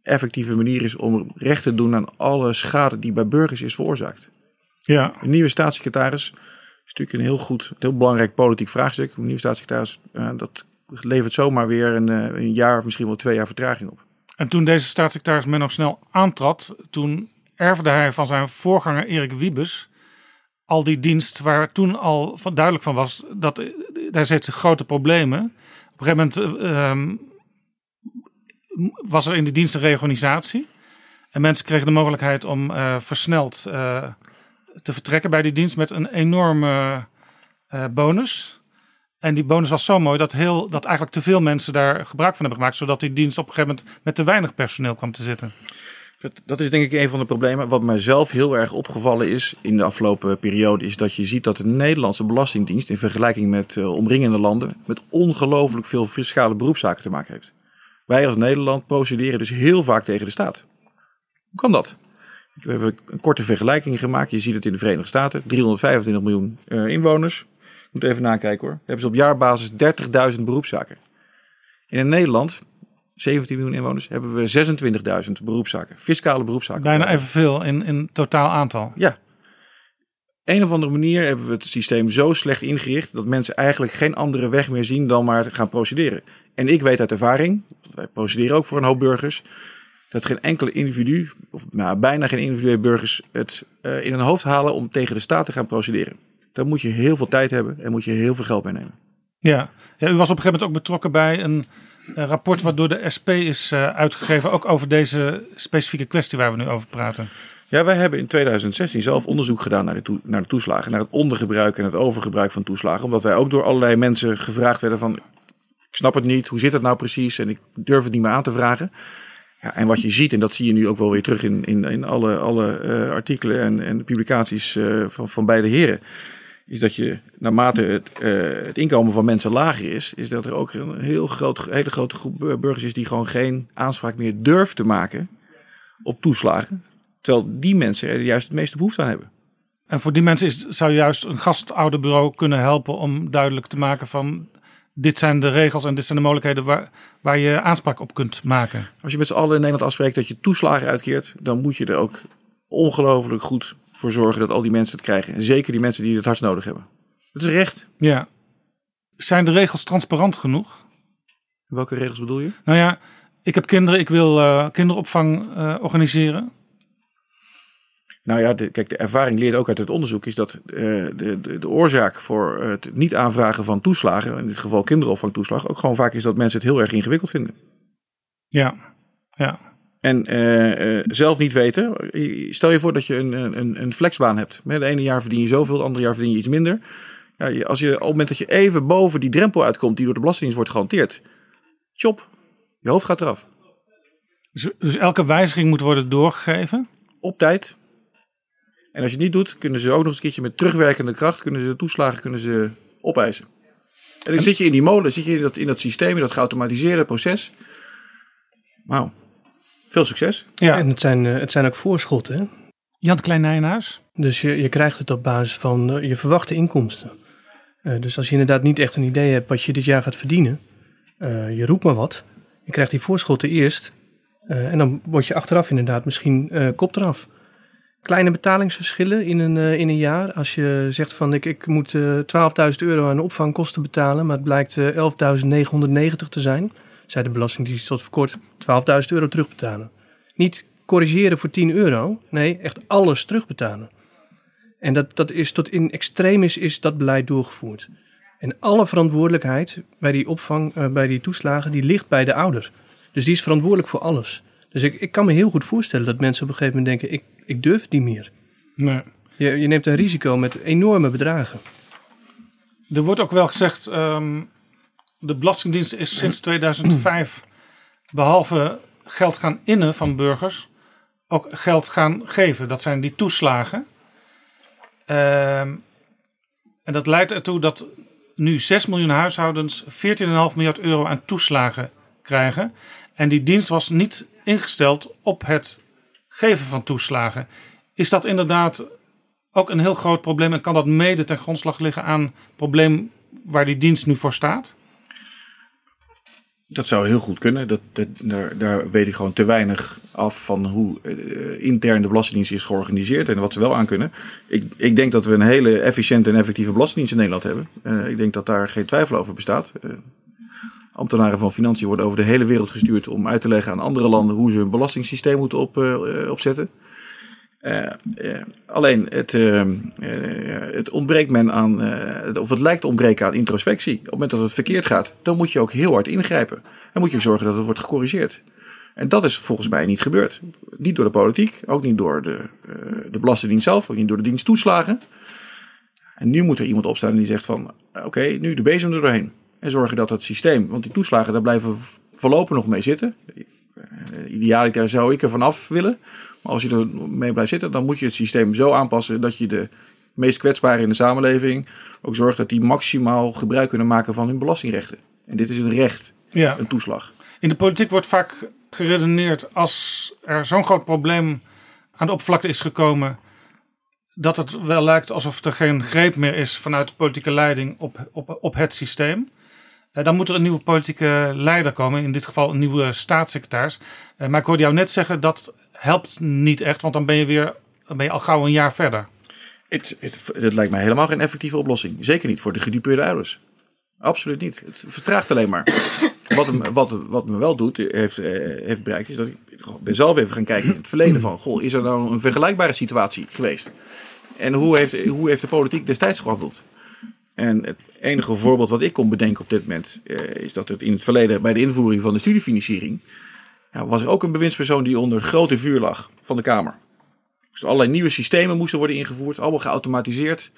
effectieve manier is om recht te doen aan alle schade die bij burgers is veroorzaakt. Ja. Een nieuwe staatssecretaris is natuurlijk een heel goed, heel belangrijk politiek vraagstuk. Een nieuwe staatssecretaris, uh, dat levert zomaar weer een, uh, een, jaar of misschien wel twee jaar vertraging op. En toen deze staatssecretaris men nog snel aantrad, toen erfde hij van zijn voorganger Erik Wiebes al die dienst waar toen al van duidelijk van was dat eh, daar zit grote problemen. Op een gegeven moment uh, was er in de dienst een reorganisatie. En mensen kregen de mogelijkheid om uh, versneld uh, te vertrekken bij die dienst met een enorme bonus. En die bonus was zo mooi dat, heel, dat eigenlijk te veel mensen daar gebruik van hebben gemaakt. Zodat die dienst op een gegeven moment met te weinig personeel kwam te zitten. Dat, is denk ik een van de problemen. Wat mij zelf heel erg opgevallen is in de afgelopen periode, is dat je ziet dat de Nederlandse Belastingdienst in vergelijking met uh, omringende landen met ongelooflijk veel fiscale beroepszaken te maken heeft. Wij als Nederland procederen dus heel vaak tegen de staat. Hoe kan dat? We hebben een korte vergelijking gemaakt. Je ziet het in de Verenigde Staten. 325 miljoen uh, inwoners. Moet even nakijken hoor. Hebben ze op jaarbasis 30.000 beroepszaken. In Nederland, 17 miljoen inwoners, hebben we 26.000 beroepszaken. Fiscale beroepszaken. Bijna evenveel in, in totaal aantal. Ja. Een of andere manier hebben we het systeem zo slecht ingericht dat mensen eigenlijk geen andere weg meer zien dan maar gaan procederen. En ik weet uit ervaring, wij procederen ook voor een hoop burgers, dat geen enkele individu, of nou, bijna geen individuele burgers, het uh, in hun hoofd halen om tegen de staat te gaan procederen. Daar moet je heel veel tijd hebben en moet je heel veel geld meenemen. Ja. ja, u was op een gegeven moment ook betrokken bij een, een rapport wat door de SP is uh, uitgegeven, ook over deze specifieke kwestie waar we nu over praten. Ja, wij hebben in 2016 zelf onderzoek gedaan naar de, naar de toeslagen, naar het ondergebruik en het overgebruik van toeslagen. Omdat wij ook door allerlei mensen gevraagd werden van, ik snap het niet, hoe zit het nou precies en ik durf het niet meer aan te vragen. Ja, en wat je ziet, en dat zie je nu ook wel weer terug in, in, in alle, alle uh, artikelen en, en publicaties uh, van, van beide heren, is dat je naarmate het, uh, het inkomen van mensen lager is, is dat er ook een heel groot, hele grote groep burgers is die gewoon geen aanspraak meer durft te maken op toeslagen. Terwijl die mensen er juist het meeste behoefte aan hebben. En voor die mensen is, zou juist een gastouderbureau kunnen helpen om duidelijk te maken van dit zijn de regels en dit zijn de mogelijkheden waar, waar je aanspraak op kunt maken. Als je met z'n allen in Nederland afspreekt dat je toeslagen uitkeert, dan moet je er ook ongelooflijk goed voor zorgen dat al die mensen het krijgen. En zeker die mensen die het hardst nodig hebben. Dat is recht. Ja. Zijn de regels transparant genoeg? Welke regels bedoel je? Nou ja, ik heb kinderen, ik wil uh, kinderopvang uh, organiseren. Nou ja, de, kijk, de ervaring leert ook uit het onderzoek is dat uh, de, de, de, oorzaak voor het niet aanvragen van toeslagen, in dit geval kinderopvangtoeslag, ook gewoon vaak is dat mensen het heel erg ingewikkeld vinden. Ja, ja. En uh, uh, zelf niet weten. Stel je voor dat je een, een, een flexbaan hebt. De ene jaar verdien je zoveel, het andere jaar verdien je iets minder. Ja, als je op het moment dat je even boven die drempel uitkomt die door de Belastingdienst wordt gehanteerd, chop, je hoofd gaat eraf. Dus, dus elke wijziging moet worden doorgegeven? Op tijd. En als je het niet doet, kunnen ze ook nog eens een keertje met terugwerkende kracht, kunnen ze toeslagen kunnen ze opeisen. En dan zit je in die molen, zit je in dat, in dat systeem, in dat geautomatiseerde proces. Wauw. Veel succes. Ja, en het zijn, het zijn ook voorschotten. Hè? Jan Klein Nijenhuis. Dus je, je krijgt het op basis van uh, je verwachte inkomsten. Uh, dus als je inderdaad niet echt een idee hebt wat je dit jaar gaat verdienen, uh, je roept maar wat. Je krijgt die voorschotten eerst en dan word je achteraf inderdaad misschien kop eraf. Kleine betalingsverschillen in een, in een jaar. Als je zegt van ik, ik moet 12.000 euro aan opvangkosten betalen, maar het blijkt 11.990 te zijn zei de Belastingdienst tot voor kort 12.000 euro terugbetalen. Niet corrigeren voor 10 euro, nee, echt alles terugbetalen. En dat, dat is tot in extremis is dat beleid doorgevoerd. En alle verantwoordelijkheid bij die opvang, uh, bij die toeslagen, die ligt bij de ouder. Dus die is verantwoordelijk voor alles. Dus ik, ik kan me heel goed voorstellen dat mensen op een gegeven moment denken, ik, ik durf het niet meer. Nee. Je, je neemt een risico met enorme bedragen. Er wordt ook wel gezegd, um, de Belastingdienst is sinds 2005 behalve geld gaan innen van burgers, ook geld gaan geven. Dat zijn die toeslagen. Um, en dat leidt ertoe dat nu 6 miljoen huishoudens 14,5 miljard euro aan toeslagen krijgen. En die dienst was niet ingesteld op het geven van toeslagen. Is dat inderdaad ook een heel groot probleem en kan dat mede ten grondslag liggen aan het probleem waar die dienst nu voor staat? Dat zou heel goed kunnen. Dat, dat, daar, weet ik gewoon te weinig af van hoe uh, intern de Belastingdienst is georganiseerd en wat ze wel aan kunnen. Ik, ik denk dat we een hele efficiënte en effectieve Belastingdienst in Nederland hebben. Uh, ik denk dat daar geen twijfel over bestaat. Uh, ambtenaren van Financiën worden over de hele wereld gestuurd om uit te leggen aan andere landen hoe ze hun belastingssysteem moeten op, opzetten. Alleen het, het ontbreekt men aan, of het lijkt ontbreken aan introspectie. Op het moment dat het verkeerd gaat, dan moet je ook heel hard ingrijpen. En moet je zorgen dat het wordt gecorrigeerd. En dat is volgens mij niet gebeurd. Niet door de politiek, ook niet door de, uh, de Belastingdienst zelf, ook niet door de dienst toeslagen. En nu moet er iemand opstaan die zegt van oké, nu de bezem er doorheen. En zorgen dat het systeem, want die toeslagen daar blijven voorlopig nog mee zitten. Uh, idealiter zou ik er vanaf willen. Maar als je er mee blijft zitten, dan moet je het systeem zo aanpassen dat je de meest kwetsbaren in de samenleving ook zorgt dat die maximaal gebruik kunnen maken van hun belastingrechten. En dit is een recht, ja. een toeslag. In de politiek wordt vaak geredeneerd als er zo'n groot probleem aan de oppervlakte is gekomen. Dat het wel lijkt alsof er geen greep meer is vanuit de politieke leiding op, op, op het systeem. Uh, dan moet er een nieuwe politieke leider komen, in dit geval een nieuwe staatssecretaris. Uh, maar ik hoorde jou net zeggen dat helpt niet echt, want dan ben je weer dan ben je al gauw een jaar verder. Het, het, het lijkt mij helemaal geen effectieve oplossing. Zeker niet voor de gedupeerde ouders. Absoluut niet. Het vertraagt alleen maar. wat, hem, wat, wat me wel doet, heeft, heeft bereikt, is dat ik ben zelf even gaan kijken in het verleden van, goh, is er nou een vergelijkbare situatie geweest? En hoe heeft, hoe heeft de politiek destijds gehandeld? En het enige voorbeeld wat ik kon bedenken op dit moment, is dat het in het verleden bij de invoering van de studiefinanciering, ja, was er ook een bewindspersoon die onder grote vuur lag van de Kamer. Dus allerlei nieuwe systemen moesten worden ingevoerd, allemaal geautomatiseerd.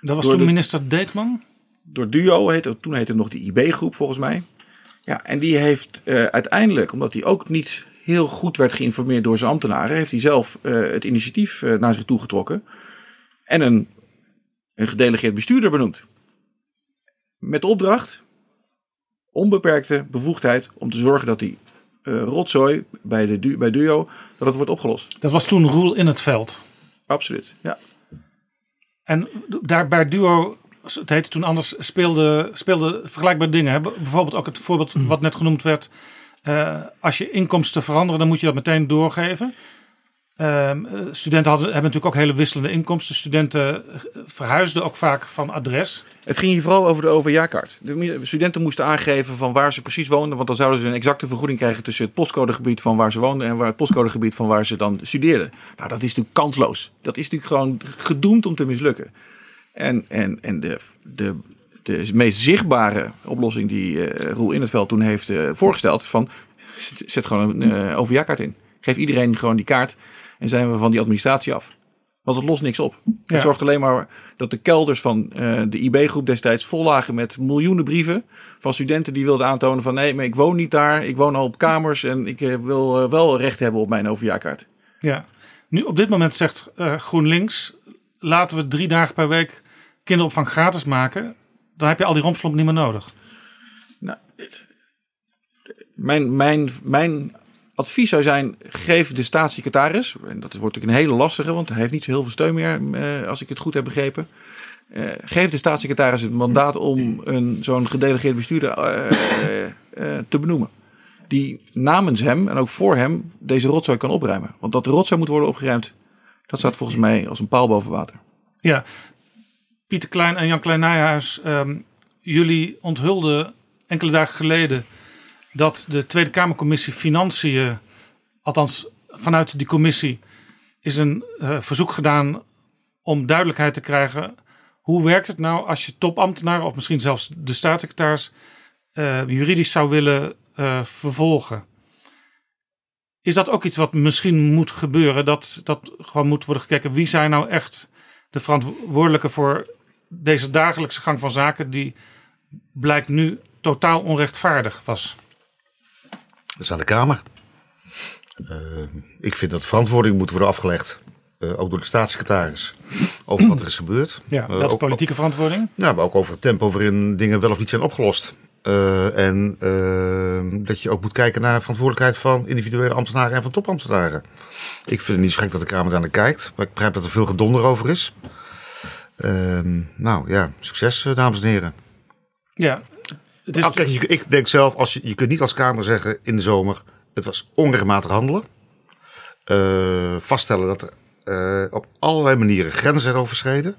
Dat was toen de, minister Deetman? Door DUO, heette, toen heette het nog de IB-groep volgens mij. Ja, en die heeft uh, uiteindelijk, omdat hij ook niet heel goed werd geïnformeerd door zijn ambtenaren, heeft hij zelf uh, het initiatief uh, naar zich toe getrokken en een, een gedelegeerd bestuurder benoemd. Met de opdracht, onbeperkte bevoegdheid om te zorgen dat die rotzooi bij, de du bij DUO, dat het wordt opgelost. Dat was toen Roel in het veld? Absoluut, ja. En daar bij DUO het heette toen anders, speelde, speelde vergelijkbare dingen. Hè? Bijvoorbeeld ook het voorbeeld wat net genoemd werd. Uh, als je inkomsten veranderen, dan moet je dat meteen doorgeven. Uh, studenten hadden, hebben natuurlijk ook hele wisselende inkomsten. Studenten verhuisden ook vaak van adres. Het ging hier vooral over de overjaarkaart. De studenten moesten aangeven van waar ze precies woonden. Want dan zouden ze een exacte vergoeding krijgen tussen het postcodegebied van waar ze woonden en het postcodegebied van waar ze dan studeerden. Nou, dat is natuurlijk kansloos. Dat is natuurlijk gewoon gedoemd om te mislukken. En, en, en de, de, de meest zichtbare oplossing die uh, Roel in het veld toen heeft voorgesteld: van zet gewoon een uh, overjaarkaart in. Geef iedereen gewoon die kaart en zijn we van die administratie af. Want het lost niks op. Ja. Het zorgt alleen maar dat de kelders van de IB-groep destijds vol lagen met miljoenen brieven van studenten die wilden aantonen van nee, maar ik woon niet daar, ik woon al op kamers en ik wil wel recht hebben op mijn overjaarkaart. Ja, nu op dit moment zegt GroenLinks, laten we drie dagen per week kinderopvang gratis maken, dan heb je al die rompslomp niet meer nodig. Nou, mijn, mijn, mijn advies zou zijn: geef de staatssecretaris, en dat wordt natuurlijk een hele lastige, want hij heeft niet zo heel veel steun meer, eh, als ik het goed heb begrepen. Uh, geef de staatssecretaris het mandaat om een, zo'n gedelegeerd bestuurder uh, te benoemen. Die namens hem en ook voor hem deze rotzooi kan opruimen. Want dat de rotzooi moet worden opgeruimd, dat staat volgens mij als een paal boven water. Ja, Pieter Klein en Jan Klein Nijhuis, um, jullie onthulden enkele dagen geleden dat de Tweede Kamercommissie Financiën, althans vanuit die commissie, is een uh, verzoek gedaan om duidelijkheid te krijgen. Hoe werkt het nou als je topambtenaren of misschien zelfs de staatssecretaris uh, juridisch zou willen uh, vervolgen? Is dat ook iets wat misschien moet gebeuren? Dat, dat gewoon moet worden gekeken wie zijn nou echt de verantwoordelijke voor deze dagelijkse gang van zaken, die blijkt nu totaal onrechtvaardig was. Dat is aan de Kamer. Uh, ik vind dat verantwoording moet worden afgelegd, uh, ook door de staatssecretaris. over wat er is gebeurd. Ja, Eh, dat is ook- politieke verantwoording. Ja, maar ook over het tempo waarin dingen wel of niet zijn opgelost. Eh, en eh, dat je ook moet kijken naar verantwoordelijkheid van individuele ambtenaren en van topambtenaren. Ik vind het niet zo gek dat de Kamer daar naar kijkt, maar ik begrijp dat er veel gedonder over is. Ehm, nou ja, succes eh, dames en heren. Ja, het is... Nou, kijk, je- ik denk zelf, als je, je kunt niet als Kamer zeggen in de zomer, het was onregelmatig handelen. Eh, vaststellen dat er eh, op allerlei manieren grenzen zijn overschreden.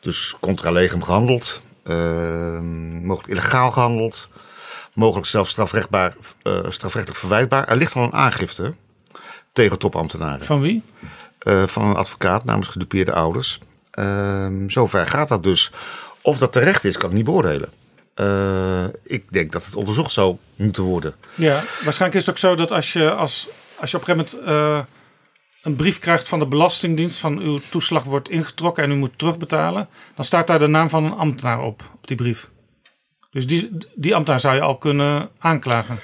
Dus contra legem gehandeld, eh, mogelijk illegaal gehandeld, mogelijk zelfs strafrechtbaar, strafrechtelijk verwijtbaar. Er ligt al een aangifte tegen topambtenaren. Van wie? Van een advocaat namens gedupeerde ouders. Ehm zover gaat dat dus. Of dat terecht is, kan ik niet beoordelen. Eh, ik denk dat het onderzocht zou moeten worden. Ja, waarschijnlijk is het ook zo dat als je, als, als je op een gegeven moment eh, een brief krijgt van de Belastingdienst van uw toeslag wordt ingetrokken en u moet terugbetalen, dan staat daar de naam van een ambtenaar op, op die brief. Dus die, die ambtenaar zou je al kunnen aanklagen.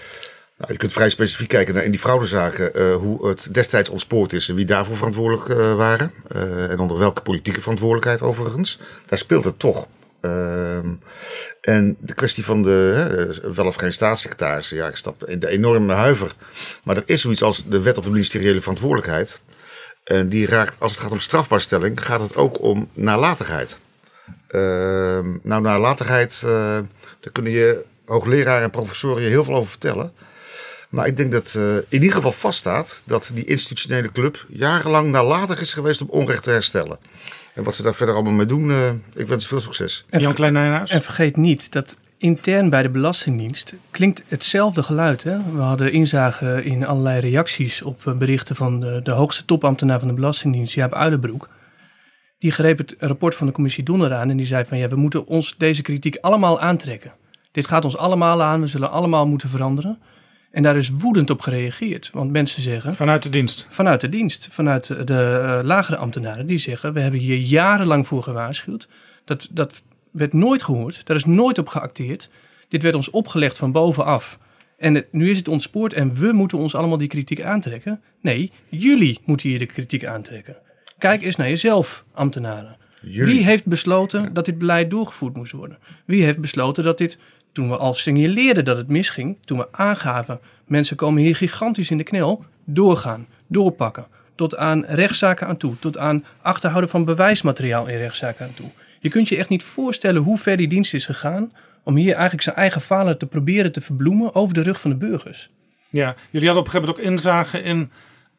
Nou, je kunt vrij specifiek kijken naar in die fraudezaken eh, hoe het destijds ontspoord is en wie daarvoor verantwoordelijk waren. En onder welke politieke verantwoordelijkheid overigens. Daar speelt het toch. Ehm, en de kwestie van de hè, wel of geen staatssecretaris, ja, ik stap in de enorme huiver. Maar er is zoiets als de wet op de ministeriële verantwoordelijkheid. En die raakt, als het gaat om strafbaarstelling, gaat het ook om nalatigheid. Ehm, nou, nalatigheid, eh, daar kunnen je hoogleraren en professoren je heel veel over vertellen. Maar ik denk dat eh, in ieder geval vaststaat dat die institutionele club jarenlang nalatig is geweest om onrecht te herstellen. En wat ze daar verder allemaal mee doen, eh, ik wens ze veel succes. En, Jan ver- Klein en vergeet niet dat intern bij de Belastingdienst klinkt hetzelfde geluid. Hè? We hadden inzage in allerlei reacties op eh, berichten van de, de hoogste topambtenaar van de Belastingdienst, Jaap Uilenbroek. Die greep het rapport van de commissie Donner aan en die zei van ja, we moeten ons deze kritiek allemaal aantrekken. Dit gaat ons allemaal aan, we zullen allemaal moeten veranderen. En daar is woedend op gereageerd. Want mensen zeggen. Vanuit de dienst? Vanuit de dienst. Vanuit de, de eh, lagere ambtenaren. Die zeggen: We hebben hier jarenlang voor gewaarschuwd. Dat, dat werd nooit gehoord. Daar is nooit op geacteerd. Dit werd ons opgelegd van bovenaf. En het- nu is het ontspoord en we moeten ons allemaal die kritiek aantrekken. Nee, jullie moeten hier de kritiek aantrekken. Kijk eens naar jezelf, ambtenaren. Jullie. Wie heeft besloten dat dit beleid doorgevoerd moest worden? Wie heeft besloten dat dit, toen we al signaleerden dat het misging, toen we aangaven, mensen komen hier gigantisch in de knel, doorgaan, doorpakken. Tot aan rechtszaken aan toe, tot aan achterhouden van bewijsmateriaal in rechtszaken aan toe. Je kunt je echt niet voorstellen hoe ver die dienst is gegaan om hier eigenlijk zijn eigen falen te proberen te verbloemen over de rug van de burgers. Ja, jullie hadden op een gegeven moment ook inzage in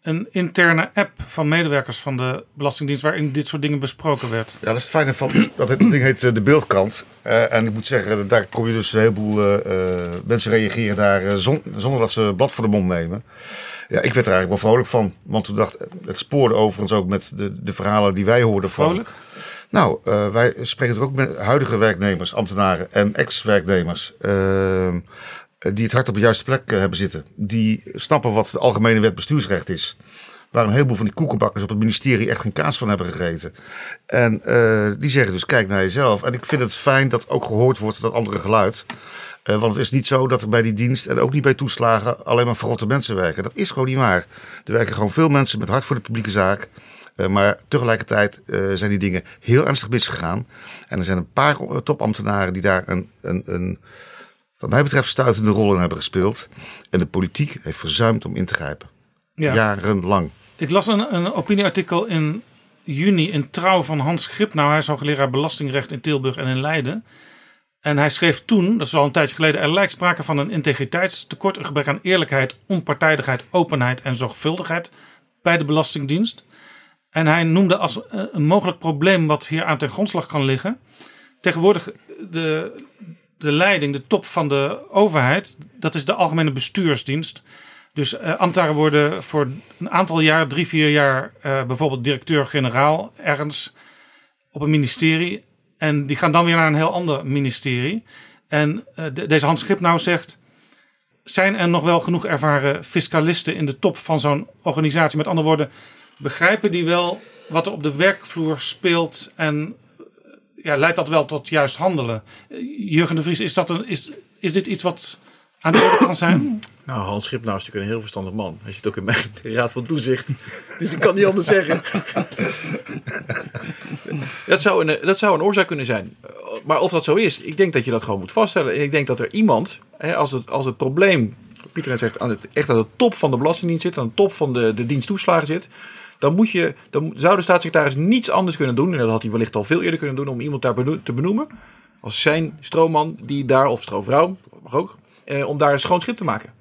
een interne app van medewerkers van de Belastingdienst waarin dit soort dingen besproken werd. Ja, dat is het fijne van dat het ding heet eh, de beeldkant. Eh, en ik moet zeggen, daar kom je dus een heleboel eh, mensen reageren daar zon- zonder dat ze blad voor de mond nemen. Ja, ik werd er eigenlijk wel vrolijk van. Want toen dacht het spoorde overigens ook met de, de verhalen die wij hoorden van. Vrolijk? Nou, eh, wij spreken er ook met huidige werknemers, ambtenaren en ex-werknemers. eh, die het hart op de juiste plek eh, hebben zitten. Die snappen wat de algemene wet bestuursrecht is. Waar een heleboel van die koekenbakkers op het ministerie echt geen kaas van hebben gegeten. En eh, die zeggen dus kijk naar jezelf. En ik vind het fijn dat ook gehoord wordt dat andere geluid. Eh, want het is niet zo dat er bij die dienst en ook niet bij toeslagen alleen maar verrotte mensen werken. Dat is gewoon niet waar. Er werken gewoon veel mensen met hart voor de publieke zaak. Eh, maar tegelijkertijd eh, zijn die dingen heel ernstig misgegaan. En er zijn een paar eh, topambtenaren die daar een, een, een wat mij betreft stuitende rol in hebben gespeeld. En de politiek heeft verzuimd om in te grijpen. Ja. Jarenlang. Ik las een, een opinieartikel in juni in Trouw van Hans Gripnauw. Hij is hoogleraar belastingrecht in Tilburg en in Leiden. En hij schreef toen, dat is al een tijdje geleden, er lijkt sprake van een integriteitstekort, een gebrek aan eerlijkheid, onpartijdigheid, openheid en zorgvuldigheid bij de Belastingdienst. En hij noemde als eh, een mogelijk probleem wat hier aan ten grondslag kan liggen. Tegenwoordig de, de leiding, de top van de overheid, dat is de Algemene Bestuursdienst. Dus eh, ambtenaren worden voor een aantal jaar, drie, vier jaar, eh, bijvoorbeeld directeur-generaal ergens op een ministerie. En die gaan dan weer naar een heel ander ministerie. En eh, de- deze Hans Schipnauw zegt. Zijn er nog wel genoeg ervaren fiscalisten in de top van zo'n organisatie? Met andere woorden, begrijpen die wel wat er op de werkvloer speelt en ja, leidt dat wel tot juist handelen? Eh, Jurgen de Vries, is, dat een, is, is dit iets wat aan de orde kan zijn? Nou, Hans Schipnauw is natuurlijk een heel verstandig man. Hij zit ook in mijn raad van toezicht. Dus ik kan niet anders zeggen. dat, zou een, dat zou een oorzaak kunnen zijn. Maar of dat zo is, ik denk dat je dat gewoon moet vaststellen. En ik denk dat er iemand, hè, als, het, als het probleem, Pieter net zegt, aan het, echt aan de top van de Belastingdienst zit, aan de top van de, de diensttoeslagen zit, dan, moet je, dan zou de staatssecretaris niets anders kunnen doen. En dat had hij wellicht al veel eerder kunnen doen om iemand daar te benoemen. Als zijn stroomman die daar, of stroomvrouw, mag ook, eh, om daar een schoon schip te maken.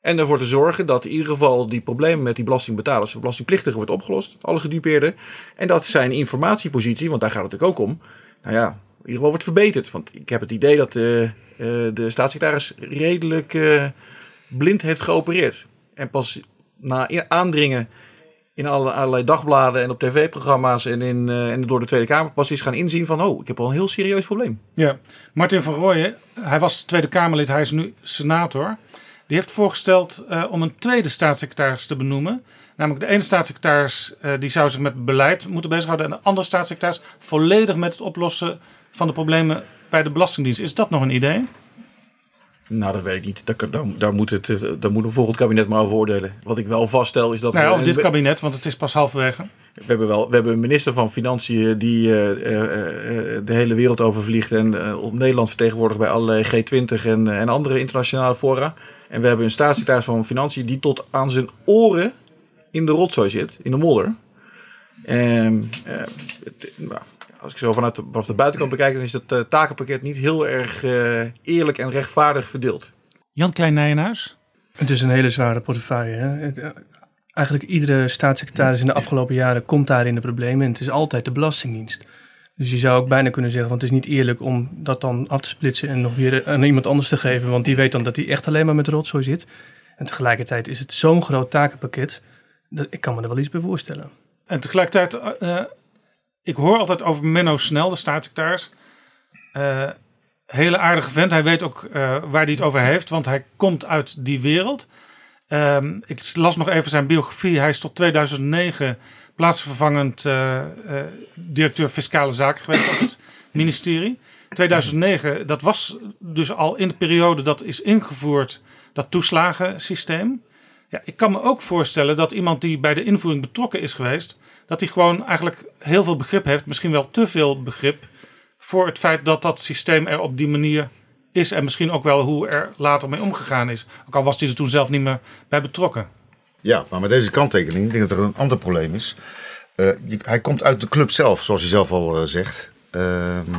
En ervoor te zorgen dat in ieder geval die problemen met die belastingbetalers of belastingplichtigen wordt opgelost. Alle gedupeerden. En dat zijn informatiepositie, want daar gaat het natuurlijk ook om. Nou ja, in ieder geval wordt verbeterd. Want ik heb het idee dat eh, eh, de staatssecretaris redelijk eh, blind heeft geopereerd. En pas na i- aandringen in alle, allerlei dagbladen en op tv-programma's en, in, eh, en door de Tweede Kamer pas gaan inzien van... oh, ik heb wel een heel serieus probleem. Ja, Martin van Rooyen, hij was Tweede Kamerlid, hij is nu senator. Die heeft voorgesteld eh, om een tweede staatssecretaris te benoemen. Namelijk de ene staatssecretaris eh, die zou zich met beleid moeten bezighouden... en de andere staatssecretaris volledig met het oplossen van de problemen bij de Belastingdienst. Is dat nog een idee? Nou, dat weet ik niet. Daar, daar, daar, moet, het, eh, daar moet een volgend kabinet maar over oordelen. Wat ik wel vaststel is dat... Nou we- of dit kabinet, want het is pas halverwege. We hebben, wel, we hebben een minister van Financiën die eh, eh, de hele wereld overvliegt en op Nederland vertegenwoordigt bij allerlei G20 en, en andere internationale fora. En we hebben een staatssecretaris van Financiën die tot aan zijn oren in de rotzooi zit, in de modder. En, eh, het- nou, als ik zo vanuit de, vanaf de buitenkant bekijk, dan is dat eh, takenpakket niet heel erg eh, eerlijk en rechtvaardig verdeeld. Jan Klein Nijenhuis? Het is een hele zware portefeuille. Hè? Het, eh, eigenlijk iedere staatssecretaris in de afgelopen jaren komt daar in de problemen. En het is altijd de Belastingdienst. Dus je zou ook bijna kunnen zeggen, want het is niet eerlijk om dat dan af te splitsen en nog weer aan iemand anders te geven. Want die weet dan dat hij echt alleen maar met rotzooi zit. En tegelijkertijd is het zo'n groot takenpakket, dat ik kan me er wel iets bij voorstellen. En tegelijkertijd, ik hoor altijd over Menno Snel, de staatssecretaris. Eh, hele aardige vent. Hij weet ook eh, waar hij het over heeft, want hij komt uit die wereld. Ehm, ik las nog even zijn biografie. Hij is tot 2009 plaatsvervangend eh, directeur fiscale zaken geweest op het ministerie. 2009, dat was dus al in de periode dat is ingevoerd, dat toeslagensysteem. Ja, ik kan me ook voorstellen dat iemand die bij de invoering betrokken is geweest, dat hij gewoon eigenlijk heel veel begrip heeft, misschien wel te veel begrip, voor het feit dat dat systeem er op die manier is en misschien ook wel hoe er later mee omgegaan is. Ook al was hij er toen zelf niet meer bij betrokken. Ja, maar met deze kanttekening, ik denk dat er een ander probleem is. Eh, hij komt uit de club zelf, zoals hij zelf al eh, zegt. Ehm,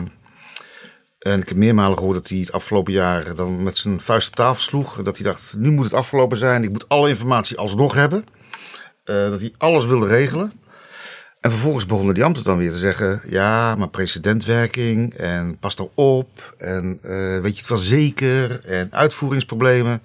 en ik heb meermalen gehoord dat hij het afgelopen jaar dan met zijn vuist op tafel sloeg. Dat hij dacht, nu moet het afgelopen zijn. Ik moet alle informatie alsnog hebben. Eh, dat hij alles wilde regelen. En vervolgens begonnen die ambten dan weer te zeggen: ja, maar precedentwerking en pas nou op. En eh, weet je het wel zeker? En uitvoeringsproblemen.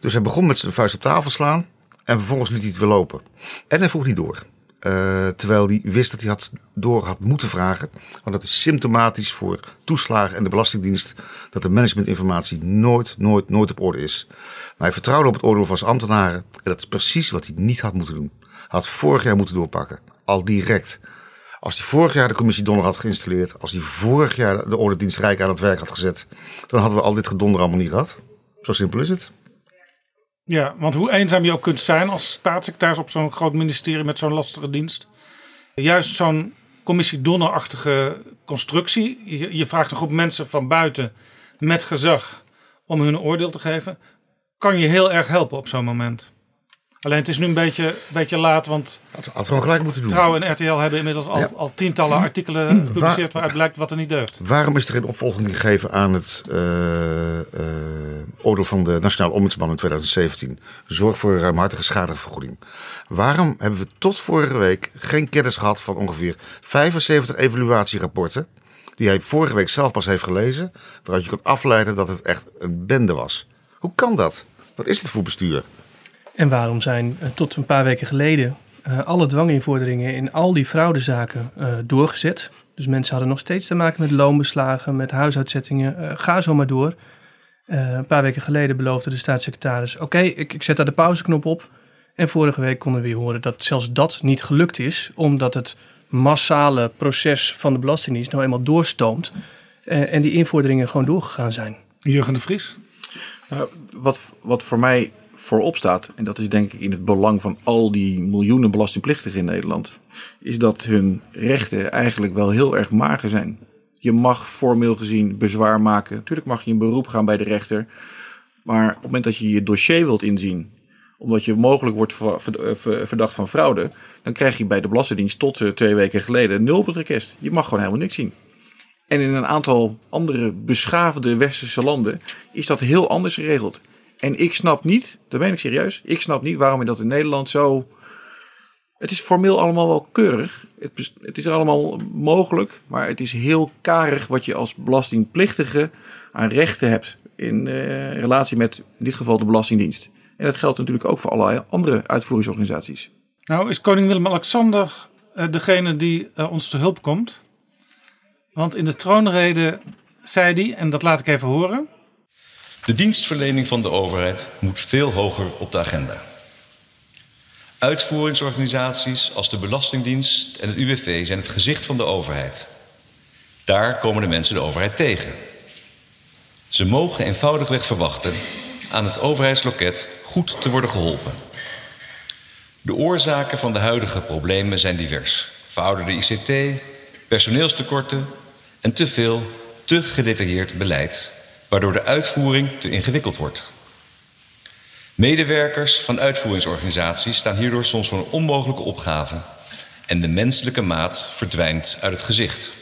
Dus hij begon met zijn vuist op tafel slaan. En vervolgens liet hij het weer lopen. En hij vroeg niet door. Eh, terwijl hij wist dat hij had door had moeten vragen. Want dat is symptomatisch voor toeslagen en de Belastingdienst. Dat de managementinformatie nooit, nooit, nooit op orde is. Maar hij vertrouwde op het oordeel van zijn ambtenaren. En dat is precies wat hij niet had moeten doen. Had vorig jaar moeten doorpakken. Al direct. Als hij vorig jaar de commissie Donner had geïnstalleerd. Als hij vorig jaar de Orde Rijk aan het werk had gezet. Dan hadden we al dit gedonder allemaal niet gehad. Zo simpel is het. Ja, want hoe eenzaam je ook kunt zijn als staatssecretaris op zo'n groot ministerie met zo'n lastige dienst. Juist zo'n commissie Donner-achtige constructie. Je, je vraagt een groep mensen van buiten met gezag om hun oordeel te geven. Kan je heel erg helpen op zo'n moment. Alleen het is nu een beetje, beetje laat, want Had, had gewoon gelijk moeten doen. Trouw en RTL hebben inmiddels al, Ja. al tientallen artikelen gepubliceerd waaruit blijkt wat er niet deugt. Waarom is er geen opvolging gegeven aan het eh, oordeel van de Nationale Ombudsman in 2017? Zorg voor een ruimhartige schadevergoeding. Waarom hebben we tot vorige week geen kennis gehad van ongeveer 75 evaluatierapporten? Die hij vorige week zelf pas heeft gelezen. Waaruit je kunt afleiden dat het echt een bende was. Hoe kan dat? Wat is dit voor bestuur? En waarom zijn eh, tot een paar weken geleden eh, alle dwanginvorderingen in al die fraudezaken eh, doorgezet? Dus mensen hadden nog steeds te maken met loonbeslagen, met huisuitzettingen. ga zo maar door. Eh, een paar weken geleden beloofde de staatssecretaris: Oké, ik, ik zet daar de pauzeknop op. En vorige week konden we weer horen dat zelfs dat niet gelukt is, omdat het massale proces van de Belastingdienst nou eenmaal doorstoomt. eh, en die invorderingen gewoon doorgegaan zijn. Jurgen de Vries? Nou, wat, wat voor mij voorop staat, en dat is denk ik in het belang van al die miljoenen belastingplichtigen in Nederland, is dat hun rechten eigenlijk wel heel erg mager zijn. Je mag formeel gezien bezwaar maken. Natuurlijk mag je een beroep gaan bij de rechter. Maar op het moment dat je je dossier wilt inzien, omdat je mogelijk wordt verdacht van fraude, dan krijg je bij de Belastingdienst tot eh, twee weken geleden nul op het request. Je mag gewoon helemaal niks zien. En in een aantal andere beschaafde westerse landen is dat heel anders geregeld. En ik snap niet, daar ben ik serieus, ik snap niet waarom je dat in Nederland zo. Het is formeel allemaal wel keurig. Het, het is allemaal mogelijk, maar het is heel karig wat je als belastingplichtige aan rechten hebt in uh, relatie met in dit geval de Belastingdienst. En dat geldt natuurlijk ook voor allerlei andere uitvoeringsorganisaties. Nou is koning Willem-Alexander uh, degene die uh, ons te hulp komt. Want in de troonrede zei hij, en dat laat ik even horen. De dienstverlening van de overheid moet veel hoger op de agenda. Uitvoeringsorganisaties als de Belastingdienst en het UWV zijn het gezicht van de overheid. Daar komen de mensen de overheid tegen. Ze mogen eenvoudigweg verwachten aan het overheidsloket goed te worden geholpen. De oorzaken van de huidige problemen zijn divers. Verouderde ICT, personeelstekorten en te veel, te gedetailleerd beleid, waardoor de uitvoering te ingewikkeld wordt. Medewerkers van uitvoeringsorganisaties staan hierdoor soms voor een onmogelijke opgave en de menselijke maat verdwijnt uit het gezicht.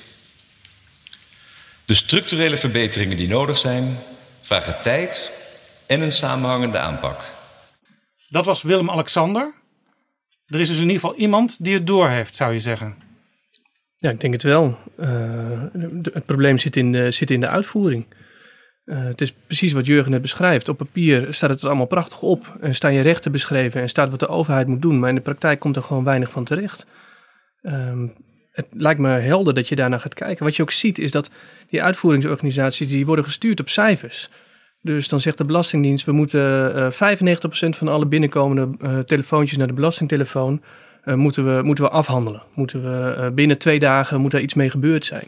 De structurele verbeteringen die nodig zijn, vragen tijd en een samenhangende aanpak. Dat was Willem-Alexander. Er is dus in ieder geval iemand die het doorheeft, zou je zeggen. Ja, ik denk het wel. Uh, het probleem zit in de, zit in de uitvoering. Uh, het is precies wat Jurgen net beschrijft. Op papier staat het er allemaal prachtig op. En staan je rechten beschreven en staat wat de overheid moet doen. Maar in de praktijk komt er gewoon weinig van terecht. Um, het lijkt me helder dat je daarna gaat kijken. Wat je ook ziet is dat die uitvoeringsorganisaties die worden gestuurd op cijfers. Dus dan zegt de Belastingdienst, we moeten uh, 95% van alle binnenkomende uh, telefoontjes naar de belastingtelefoon moeten, we, moeten we afhandelen. Moeten we binnen twee dagen moet er iets mee gebeurd zijn.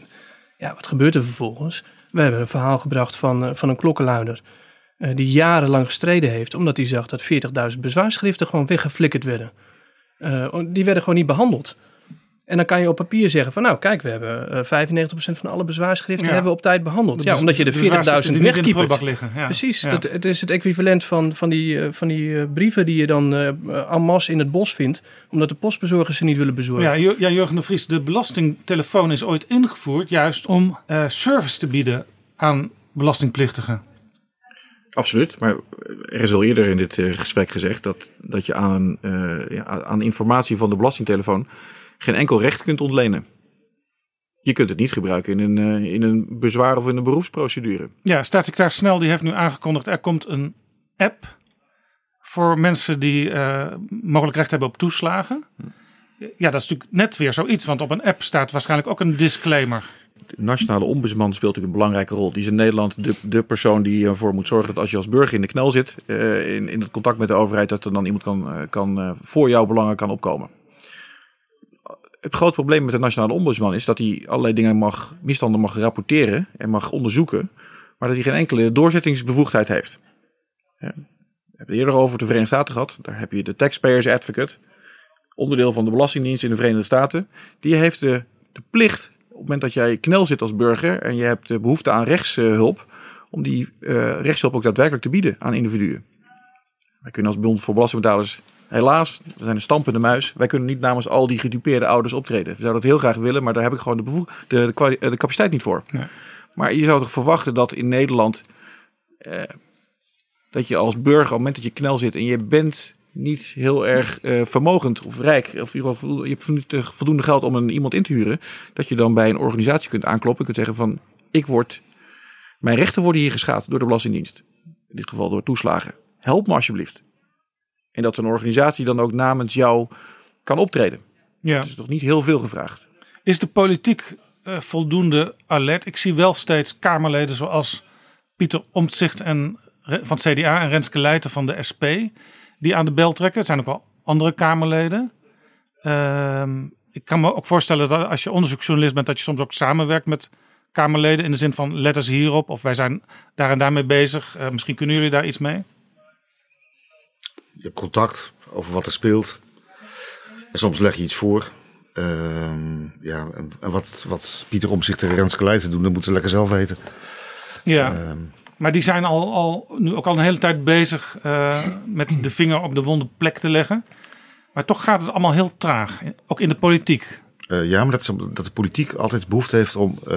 Ja, wat gebeurt er vervolgens? We hebben een verhaal gebracht van, van een klokkenluider die jarenlang gestreden heeft, omdat hij zag dat 40.000 bezwaarschriften gewoon weggeflikkerd werden. die werden gewoon niet behandeld. En dan kan je op papier zeggen van nou kijk, we hebben uh, 95% van alle bezwaarschriften Ja. hebben we op tijd behandeld. Ja, omdat je de de bezwaarschriften 40.000 die niet in de wegkiepert. liggen, ja. Precies, Ja. Dat, het is het equivalent van, van die, eh, van die eh, brieven die je dan eh en masse in het bos vindt. Omdat de postbezorgers ze niet willen bezorgen. Ja, ja, Jurgen de Vries, de belastingtelefoon is ooit ingevoerd juist om eh, service te bieden aan belastingplichtigen. Absoluut, maar er is al eerder in dit eh, gesprek gezegd dat, dat je aan, eh, ja, aan informatie van de belastingtelefoon geen enkel recht kunt ontlenen. Je kunt het niet gebruiken in een, eh, in een bezwaar of in een beroepsprocedure. Ja, staatssecretaris Snel die heeft nu aangekondigd, er komt een app voor mensen die eh, mogelijk recht hebben op toeslagen. Ja, dat is natuurlijk net weer zoiets, want op een app staat waarschijnlijk ook een disclaimer. De nationale ombudsman speelt natuurlijk een belangrijke rol. Die is in Nederland de, de persoon die ervoor moet zorgen dat als je als burger in de knel zit, eh, in, in het contact met de overheid, dat er dan iemand kan, kan, eh, voor jouw belangen kan opkomen. Het grote probleem met de nationale ombudsman is dat hij allerlei dingen mag, misstanden mag rapporteren en mag onderzoeken, maar dat hij geen enkele doorzettingsbevoegdheid heeft. Ja. We hebben het eerder over de Verenigde Staten gehad. Daar heb je de Taxpayers Advocate, onderdeel van de Belastingdienst in de Verenigde Staten. Die heeft de, de plicht, op het moment dat jij knel zit als burger en je hebt de behoefte aan rechtshulp, om die eh, rechtshulp ook daadwerkelijk te bieden aan individuen. Wij kunnen als bond voor belastingbetalers, helaas, we zijn een stampende muis. Wij kunnen niet namens al die gedupeerde ouders optreden. We zouden dat heel graag willen, maar daar heb ik gewoon de, bevoeg, de, de, kwali- eh, de capaciteit niet voor. Nee. Maar je zou toch verwachten dat in Nederland, eh, dat je als burger, op het moment dat je knel zit en je bent niet heel erg eh, vermogend of rijk, of je hebt niet, eh, voldoende geld om een, iemand in te huren, dat je dan bij een organisatie kunt aankloppen en kunt zeggen van, ik word, mijn rechten worden hier geschaad door de Belastingdienst. In dit geval door toeslagen. Help me alsjeblieft. En dat zo'n organisatie dan ook namens jou kan optreden. Ja. Het is toch niet heel veel gevraagd. Is de politiek eh, voldoende alert? Ik zie wel steeds Kamerleden zoals Pieter Omtzigt en, van het CDA en Renske Leijten van de SP... die aan de bel trekken. Het zijn ook wel andere Kamerleden. Ehm, ik kan me ook voorstellen dat als je onderzoeksjournalist bent... dat je soms ook samenwerkt met Kamerleden... in de zin van let eens hierop of wij zijn daar en daarmee bezig. Eh, misschien kunnen jullie daar iets mee? Je hebt contact over wat er speelt. En soms leg je iets voor. Ehm, ja, en, en wat, wat Pieter Omzicht en Renske Leijten doen, dat moeten ze lekker zelf weten. Ja. Ehm, Maar die zijn al, al, nu ook al een hele tijd bezig eh, met de vinger op de wonde plek te leggen. Maar toch gaat het allemaal heel traag, ook in de politiek. Eh, ja, maar dat, is, dat de politiek altijd behoefte heeft om eh,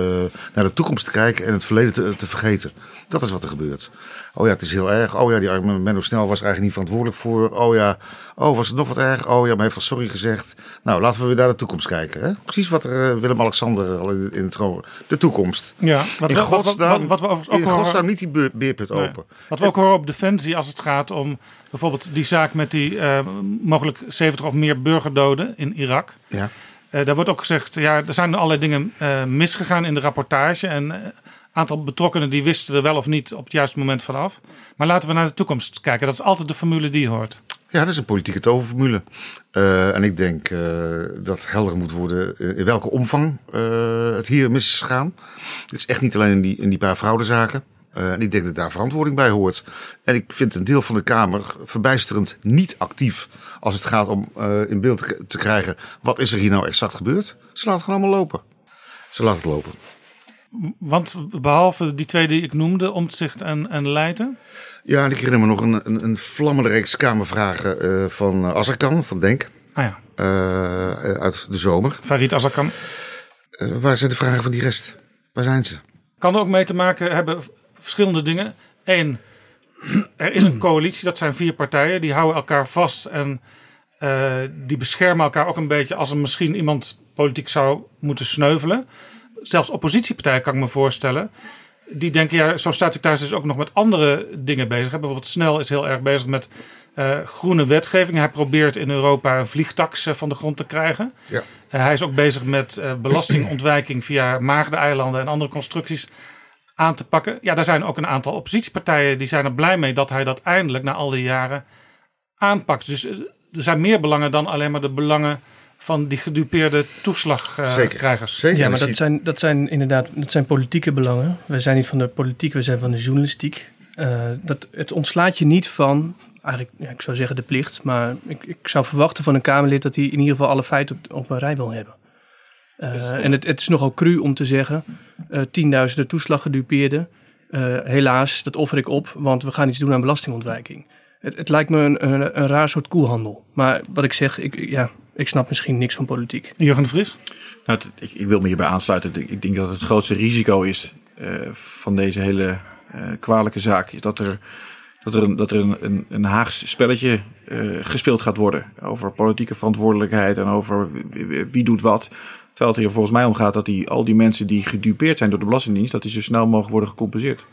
naar de toekomst te kijken en het verleden te, te vergeten. Dat is wat er gebeurt. Oh ja, het is heel erg. Oh ja, die arme Menno Snel was eigenlijk niet verantwoordelijk voor. Oh ja, oh was het nog wat erg? Oh ja, maar hij heeft al sorry gezegd. Nou, laten we weer naar de toekomst kijken. Hè? Precies wat er eh, Willem-Alexander al in, in het gewoon... De toekomst. Ja, wat, in wat, wat, godsnaam, wat, wat we ook in horen- godsnaam niet die beerput Nee. open. Wat we ook horen op Defensie als het gaat om bijvoorbeeld die zaak met die mogelijk 70 of meer burgerdoden in Irak. Ja. Eh, daar wordt ook gezegd, ja, er zijn allerlei dingen eh, misgegaan in de rapportage. En een aantal betrokkenen die wisten er wel of niet op het juiste moment vanaf. Maar laten we naar de toekomst kijken. Dat is altijd de formule die hoort. Ja, dat is een politieke toverformule. Eh, en ik denk eh, dat helder moet worden eh, in welke omvang eh, het hier mis is gegaan. Het is echt niet alleen in die, in die paar fraudezaken. Eh, en ik denk dat daar verantwoording bij hoort. En ik vind een deel van de Kamer verbijsterend niet actief als het gaat om eh, in beeld te- krijgen wat is er hier nou exact gebeurd. Ze laten het gewoon allemaal lopen. Ze laten het lopen. Want behalve die twee die ik noemde, Omtzigt en, en Leijten. Ja, en ik herinner me nog een, een, een vlammende reeks Kamervragen eh, van uh, Azarkan van Denk. Ah ja. Eh, uit de zomer. Farid Azarkan. Eh, waar zijn de vragen van die rest? Waar zijn ze? Kan er ook mee te maken hebben verschillende dingen. Eén, er is een coalitie, dat zijn vier partijen, die houden elkaar vast en uh, die beschermen elkaar ook een beetje als er misschien iemand politiek zou moeten sneuvelen. Zelfs oppositiepartijen kan ik me voorstellen. Die denken, ja, zo staatssecretaris is ook nog met andere dingen bezig. Bijvoorbeeld Snel is heel erg bezig met uh, groene wetgeving. Hij probeert in Europa een vliegtax uh, van de grond te krijgen. Ja. Uh, hij is ook bezig met belastingontwijking via Maagdeneilanden en andere constructies aan te pakken. Ja, daar zijn ook een aantal oppositiepartijen die zijn er blij mee dat hij dat eindelijk na al die jaren aanpakt. Dus er zijn meer belangen dan alleen maar de belangen van die gedupeerde toeslagkrijgers. Zeker. Ja, maar dat zijn, dat zijn inderdaad dat zijn politieke belangen. Wij zijn niet van de politiek, we zijn van de journalistiek. Uh, dat, het ontslaat je niet van, eigenlijk, ja, ik zou zeggen de plicht, maar ik, ik zou verwachten van een Kamerlid dat hij in ieder geval alle feiten op, op een rij wil hebben. Uh, en het, het is nogal cru om te zeggen, uh, tienduizenden toeslaggedupeerden, helaas, dat offer ik op, want we gaan iets doen aan belastingontwijking. Het, het lijkt me een, een, een, raar soort koehandel. Maar wat ik zeg, ik, ja, ik snap misschien niks van politiek. Jurgen de Vries? Nou, ik, ik, wil me hierbij aansluiten. Ik denk dat het grootste risico is uh, van deze hele uh, kwalijke zaak... is dat er, dat er, een, dat er een, een, een Haags spelletje uh, gespeeld gaat worden... over politieke verantwoordelijkheid en over wie, wie doet wat... Terwijl het hier volgens mij om gaat dat die, al die mensen die gedupeerd zijn door de Belastingdienst... dat die zo snel mogelijk worden gecompenseerd.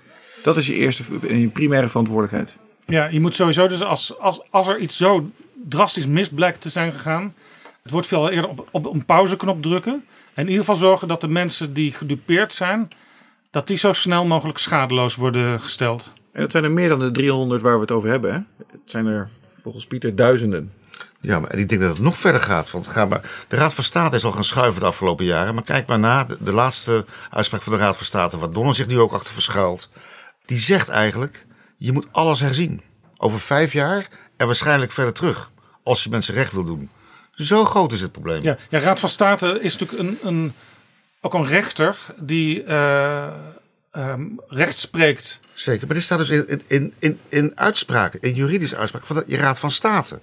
Dat is je eerste en je primaire verantwoordelijkheid. Ja, je moet sowieso dus als, als, als er iets zo drastisch mis blijkt te zijn gegaan... het wordt veel eerder op, op een pauzeknop drukken... en in ieder geval zorgen dat de mensen die gedupeerd zijn... dat die zo snel mogelijk schadeloos worden gesteld. En dat zijn er meer dan de 300 waar we het over hebben. Hè? Het zijn er volgens Pieter duizenden. Ja, maar ik denk dat het nog verder gaat. Want ga maar, de Raad van State is al gaan schuiven de afgelopen jaren. Maar kijk maar na, de, de laatste uitspraak van de Raad van State... waar Donner zich nu ook achter verschuilt... die zegt eigenlijk, je moet alles herzien. Over vijf jaar en waarschijnlijk verder terug. Als je mensen recht wil doen. Zo groot is het probleem. Ja, ja Raad van State is natuurlijk een, een, ook een rechter die uh, um, recht spreekt. Zeker, maar dit staat dus in, in, in, in uitspraken, in juridische uitspraken van de Raad van State.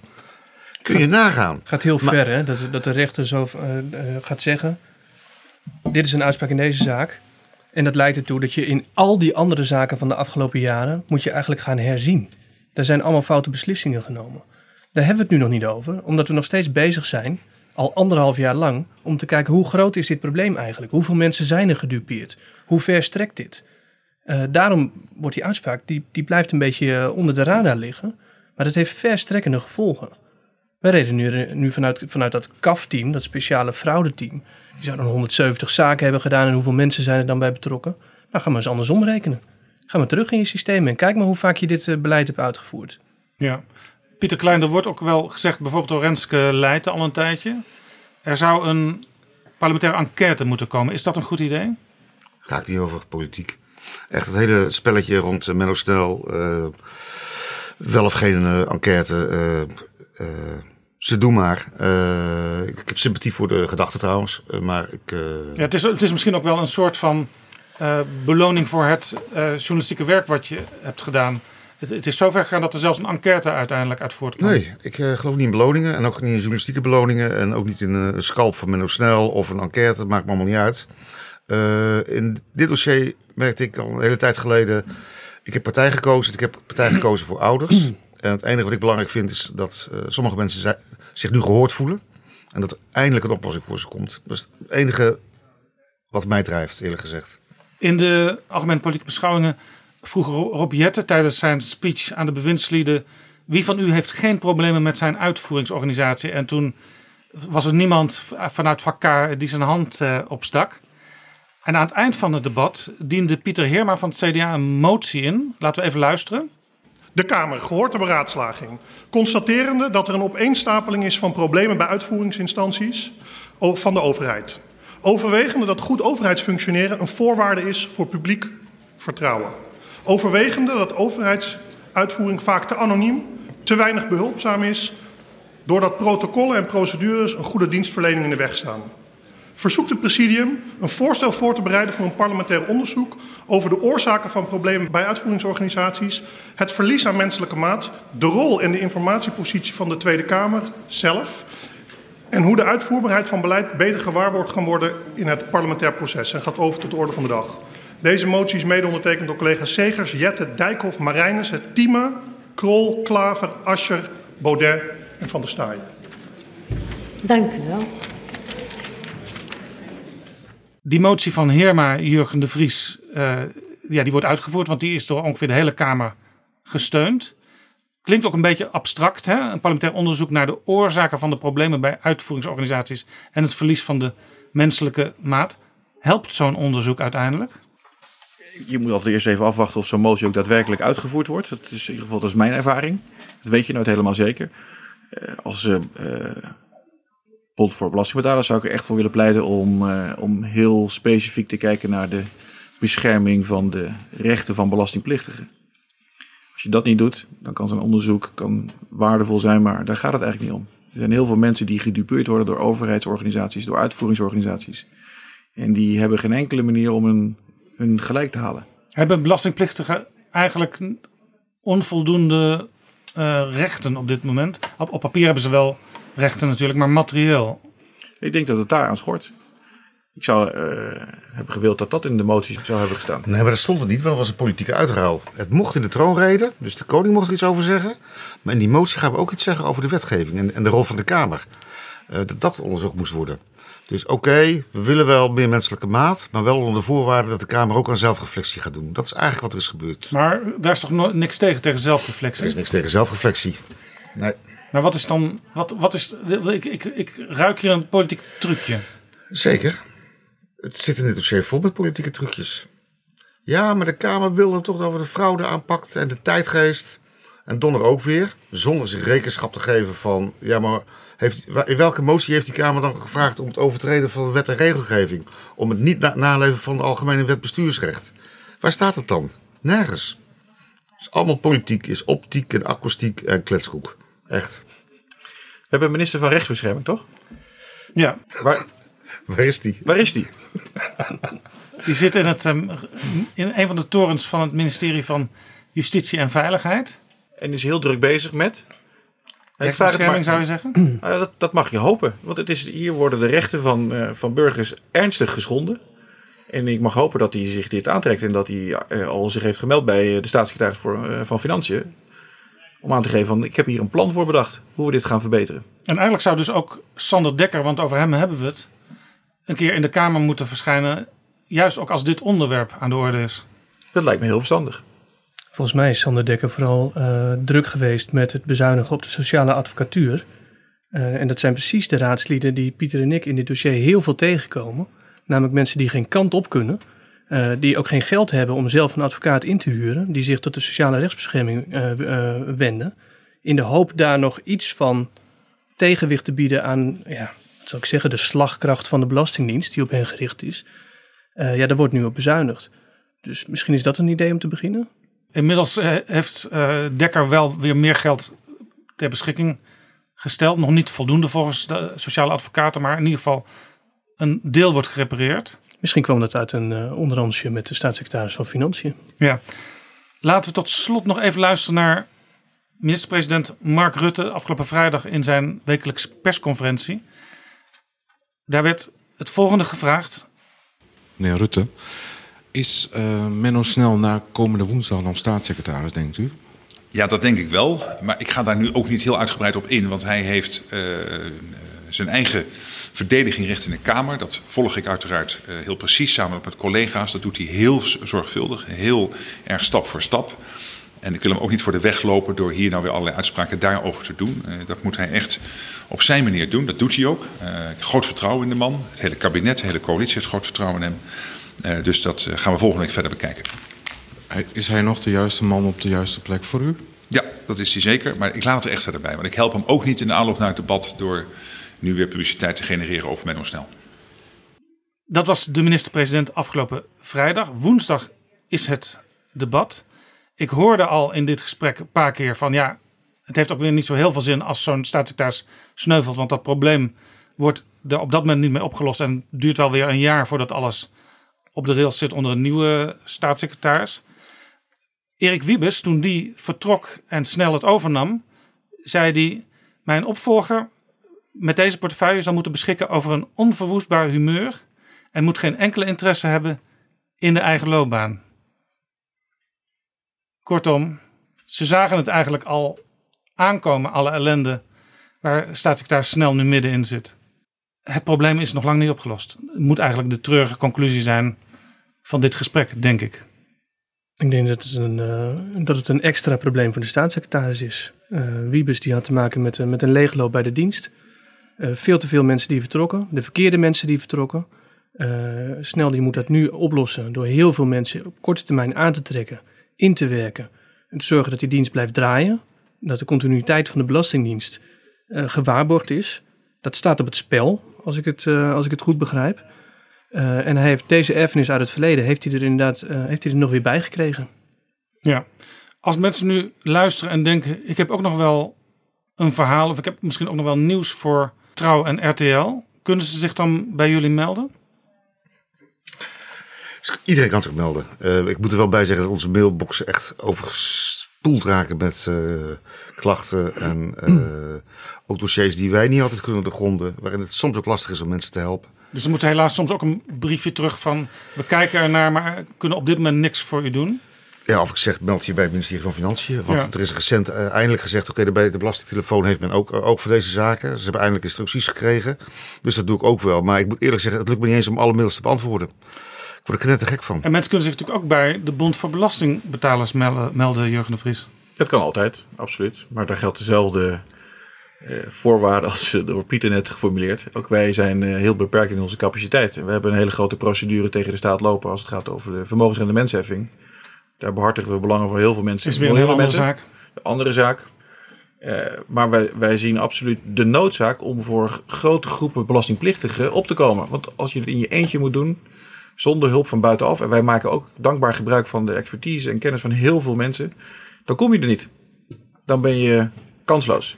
Kun je nagaan. gaat heel maar, ver, hè? Dat, dat de rechter zo uh, uh, gaat zeggen: Dit is een uitspraak in deze zaak. En dat leidt ertoe dat je in al die andere zaken van de afgelopen jaren. moet je eigenlijk gaan herzien. Er zijn allemaal foute beslissingen genomen. Daar hebben we het nu nog niet over, omdat we nog steeds bezig zijn, al anderhalf jaar lang, om te kijken hoe groot is dit probleem eigenlijk? Hoeveel mensen zijn er gedupeerd? Hoe ver strekt dit? Uh, daarom wordt die uitspraak, die, die blijft een beetje onder de radar liggen, maar dat heeft verstrekkende gevolgen. Wij reden nu, nu vanuit, vanuit dat CAF-team, dat speciale fraudeteam, die zouden 170 zaken hebben gedaan en hoeveel mensen zijn er dan bij betrokken? Nou, ga maar eens andersom rekenen. Ga maar terug in je systeem en kijk maar hoe vaak je dit uh, beleid hebt uitgevoerd. Ja, Pieter Klein, er wordt ook wel gezegd, bijvoorbeeld door Renske Leijten al een tijdje. Er zou een parlementaire enquête moeten komen. Is dat een goed idee? Gaat niet over politiek. Echt het hele spelletje rond Menno Snel. Uh, wel of geen uh, enquête. Uh, ze doen maar. ik heb sympathie voor de gedachte trouwens. maar ik, ja, het, is, het is misschien ook wel een soort van beloning voor het journalistieke werk wat je hebt gedaan. Het, het, is zover gegaan dat er zelfs een enquête uiteindelijk uit voortkwam. Nee, ik geloof niet in beloningen. En ook niet in journalistieke beloningen. En ook niet in een scalp van Menno Snel of een enquête. Dat maakt me allemaal niet uit. in dit dossier merkte ik al een hele tijd geleden ik heb partij gekozen. Ik heb partij gekozen voor ouders. En het enige wat ik belangrijk vind is dat uh, sommige mensen zich nu gehoord voelen. En dat er eindelijk een oplossing voor ze komt. Dat is het enige wat mij drijft, eerlijk gezegd. In de algemene politieke beschouwingen vroeg Rob Jette tijdens zijn speech aan de bewindslieden... wie van u heeft geen problemen met zijn uitvoeringsorganisatie? En toen was er niemand vanuit vak die zijn hand uh, opstak. En aan het eind van het debat diende Pieter Heerma van het CDA een motie in. Laten we even luisteren. De Kamer, gehoord de beraadslaging, constaterende dat er een opeenstapeling is van problemen bij uitvoeringsinstanties van de overheid. Overwegende dat goed overheidsfunctioneren een voorwaarde is voor publiek vertrouwen. Overwegende dat overheidsuitvoering vaak te anoniem, te weinig behulpzaam is, doordat protocollen en procedures een goede dienstverlening in de weg staan verzoekt het presidium een voorstel voor te bereiden voor een parlementair onderzoek over de oorzaken van problemen bij uitvoeringsorganisaties, het verlies aan menselijke maat, de rol en de informatiepositie van de Tweede Kamer zelf en hoe de uitvoerbaarheid van beleid beter gewaarborgd kan worden in het parlementair proces en gaat over tot de orde van de dag. Deze motie is mede ondertekend door collega's Segers, Jette, Dijkhoff, Marijnes, Tieme, Krol, Klaver, Ascher, Baudet en Van der Staaien. Dank u wel. Die motie van Heerma, Jurgen de Vries, uh, ja, die wordt uitgevoerd, want die is door ongeveer de hele Kamer gesteund. Klinkt ook een beetje abstract, hè? een parlementair onderzoek naar de oorzaken van de problemen bij uitvoeringsorganisaties en het verlies van de menselijke maat. Helpt zo'n onderzoek uiteindelijk? Je moet altijd eerst even afwachten of zo'n motie ook daadwerkelijk uitgevoerd wordt. Dat is in ieder geval dat is mijn ervaring. Dat weet je nooit helemaal zeker. Uh, als uh, Bond voor Belastingbetalers zou ik er echt voor willen pleiten om, uh, om heel specifiek te kijken naar de bescherming van de rechten van belastingplichtigen. Als je dat niet doet, dan kan zo'n onderzoek kan waardevol zijn, maar daar gaat het eigenlijk niet om. Er zijn heel veel mensen die gedupeerd worden door overheidsorganisaties, door uitvoeringsorganisaties. En die hebben geen enkele manier om hun, hun gelijk te halen. Hebben belastingplichtigen eigenlijk onvoldoende uh, rechten op dit moment? Op papier hebben ze wel rechten natuurlijk, maar materieel. Ik denk dat het daar aan schort. Ik zou uh, hebben gewild dat dat in de moties zou hebben gestaan. Nee, maar dat stond er niet, want dat was een politieke uitruil. Het mocht in de troonrede, dus de koning mocht er iets over zeggen. Maar in die motie gaan we ook iets zeggen over de wetgeving en, en de rol van de Kamer. Uh, dat dat onderzocht moest worden. Dus oké, we willen wel meer menselijke maat, maar wel onder de voorwaarde dat de Kamer ook aan zelfreflectie gaat doen. Dat is eigenlijk wat er is gebeurd. Maar daar is toch niks tegen, tegen zelfreflectie? Er is niks tegen zelfreflectie. Nee. Maar wat is dan. Wat, wat is, ik, ik, ik ruik hier een politiek trucje. Zeker. Het zit in dit dossier vol met politieke trucjes. Ja, maar de Kamer wilde toch dat we de fraude aanpakt en de tijdgeest. En Donner ook weer, zonder zich rekenschap te geven van. Ja, maar heeft, in welke motie heeft die Kamer dan gevraagd om het overtreden van wet en regelgeving? Om het niet na naleven van de Algemene Wet Bestuursrecht? Waar staat het dan? Nergens. Het is allemaal politiek, is optiek en akoestiek en kletskoek. Echt. We hebben een minister van Rechtsbescherming, toch? Ja. Waar, waar is die? Waar is die? Die zit in, het, um, in een van de torens van het ministerie van Justitie en Veiligheid. En is heel druk bezig met? Rechtsbescherming zou je zeggen? Nou, dat, dat, mag je hopen. Want het is, hier worden de rechten van, uh, van burgers ernstig geschonden. En ik mag hopen dat hij zich dit aantrekt en dat hij uh, al zich heeft gemeld bij eh, de staatssecretaris voor, uh, van Financiën. Om aan te geven van ik heb hier een plan voor bedacht hoe we dit gaan verbeteren. En eigenlijk zou dus ook Sander Dekker, want over hem hebben we het, een keer in de Kamer moeten verschijnen. Juist ook als dit onderwerp aan de orde is. Dat lijkt me heel verstandig. Volgens mij is Sander Dekker vooral uh, druk geweest met het bezuinigen op de sociale advocatuur. Uh, en dat zijn precies de raadslieden die Pieter en ik in dit dossier heel veel tegenkomen. Namelijk mensen die geen kant op kunnen. Uh, die ook geen geld hebben om zelf een advocaat in te huren. Die zich tot de sociale rechtsbescherming wenden. In de hoop daar nog iets van tegenwicht te bieden aan, ja, wat zou ik zeggen, de slagkracht van de Belastingdienst die op hen gericht is. ja, daar wordt nu op bezuinigd. Dus misschien is dat een idee om te beginnen. Inmiddels eh, heeft eh, Dekker wel weer meer geld ter beschikking gesteld. Nog niet voldoende volgens de sociale advocaten, maar in ieder geval een deel wordt gerepareerd. Misschien kwam dat uit een uh, onderhandsje met de staatssecretaris van Financiën. Ja. Laten we tot slot nog even luisteren naar minister-president Mark Rutte afgelopen vrijdag in zijn wekelijkse persconferentie. Daar werd het volgende gevraagd. Meneer Rutte, is uh, Menno Snel na komende woensdag nog staatssecretaris, denkt u? Ja, dat denk ik wel. Maar ik ga daar nu ook niet heel uitgebreid op in, want hij heeft uh, zijn eigen verdediging recht in de Kamer. Dat volg ik uiteraard uh, heel precies samen met collega's. Dat doet hij heel zorgvuldig, heel erg stap voor stap. En ik wil hem ook niet voor de weg lopen door hier nou weer allerlei uitspraken daarover te doen. Uh, dat moet hij echt op zijn manier doen. Dat doet hij ook. Groot vertrouwen in de man. Het hele kabinet, de hele coalitie heeft groot vertrouwen in hem. Dus dat gaan we volgende week verder bekijken. Is hij nog de juiste man op de juiste plek voor u? Ja, dat is hij zeker. Maar ik laat er echt verder bij. Want ik help hem ook niet in de aanloop naar het debat door nu weer publiciteit te genereren over Snel. Dat was de minister-president afgelopen vrijdag. Woensdag is het debat. Ik hoorde al in dit gesprek een paar keer van ja, het heeft ook weer niet zo heel veel zin als zo'n staatssecretaris sneuvelt. Want dat probleem wordt er op dat moment niet meer opgelost. En duurt wel weer een jaar voordat alles op de rails zit onder een nieuwe staatssecretaris. Erik Wiebes, toen die vertrok en snel het overnam, zei hij: Mijn opvolger met deze portefeuille zal moeten beschikken over een onverwoestbaar humeur en moet geen enkele interesse hebben in de eigen loopbaan. Kortom, ze zagen het eigenlijk al aankomen, alle ellende waar staatssecretaris Snel nu middenin zit. Het probleem is nog lang niet opgelost. Het moet eigenlijk de treurige conclusie zijn van dit gesprek, denk ik. Ik denk dat het een, uh, dat het een extra probleem voor de staatssecretaris is. Uh, Wiebes die had te maken met, uh, met een leegloop bij de dienst. Veel te veel mensen die vertrokken, de verkeerde mensen die vertrokken. snel die moet dat nu oplossen door heel veel mensen op korte termijn aan te trekken, in te werken. En te zorgen dat die dienst blijft draaien. Dat de continuïteit van de Belastingdienst gewaarborgd is. Dat staat op het spel, als ik het, als ik het goed begrijp. Uh, en hij heeft deze erfenis uit het verleden, heeft hij er inderdaad uh, heeft hij er nog weer bij gekregen. Ja, als mensen nu luisteren en denken, ik heb ook nog wel een verhaal, of ik heb misschien ook nog wel nieuws voor Trouw en RTL, kunnen ze zich dan bij jullie melden? Iedereen kan zich melden. Uh, ik moet er wel bij zeggen dat onze mailboxen echt overspoeld raken met klachten en ook dossiers die wij niet altijd kunnen doorgronden, waarin het soms ook lastig is om mensen te helpen. Dus er moet helaas soms ook een briefje terug van... we kijken ernaar, maar kunnen op dit moment niks voor u doen. Ja, of ik zeg, meld je bij het ministerie van Financiën. Want ja. er is recent uh, eindelijk gezegd... oké, okay, de belastingtelefoon heeft men ook, uh, ook voor deze zaken. Ze hebben eindelijk instructies gekregen. Dus dat doe ik ook wel. Maar ik moet eerlijk zeggen, het lukt me niet eens om alle mails te beantwoorden. Ik word er knettergek van. En mensen kunnen zich natuurlijk ook bij de Bond voor Belastingbetalers melden, melden Jurgen de Vries. Dat kan altijd, absoluut. Maar daar geldt dezelfde uh, voorwaarden als door Pieter net geformuleerd. Ook wij zijn uh, heel beperkt in onze capaciteit. We hebben een hele grote procedure tegen de staat lopen als het gaat over de vermogensrendementsheffing. Daar behartigen we belangen voor heel veel mensen. Is weer een hele andere zaak. De andere zaak. Uh, maar wij, wij zien absoluut de noodzaak om voor grote groepen belastingplichtigen op te komen. Want als je het in je eentje moet doen, zonder hulp van buitenaf, en wij maken ook dankbaar gebruik van de expertise en kennis van heel veel mensen, dan kom je er niet. Dan ben je kansloos.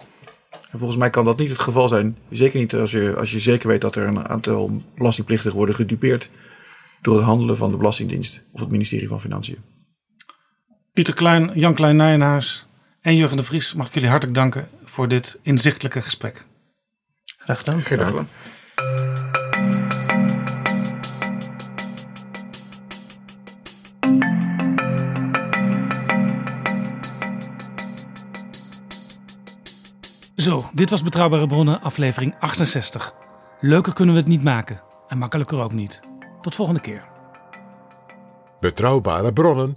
En volgens mij kan dat niet het geval zijn. Zeker niet als je, als je zeker weet dat er een aantal belastingplichtigen worden gedupeerd door het handelen van de Belastingdienst of het ministerie van Financiën. Pieter Klein, Jan Klein Nijenhuis en Jurgen de Vries, mag ik jullie hartelijk danken voor dit inzichtelijke gesprek. Graag gedaan. Graag gedaan. Zo, dit was Betrouwbare Bronnen, aflevering 68. Leuker kunnen we het niet maken en makkelijker ook niet. Tot volgende keer. Betrouwbare Bronnen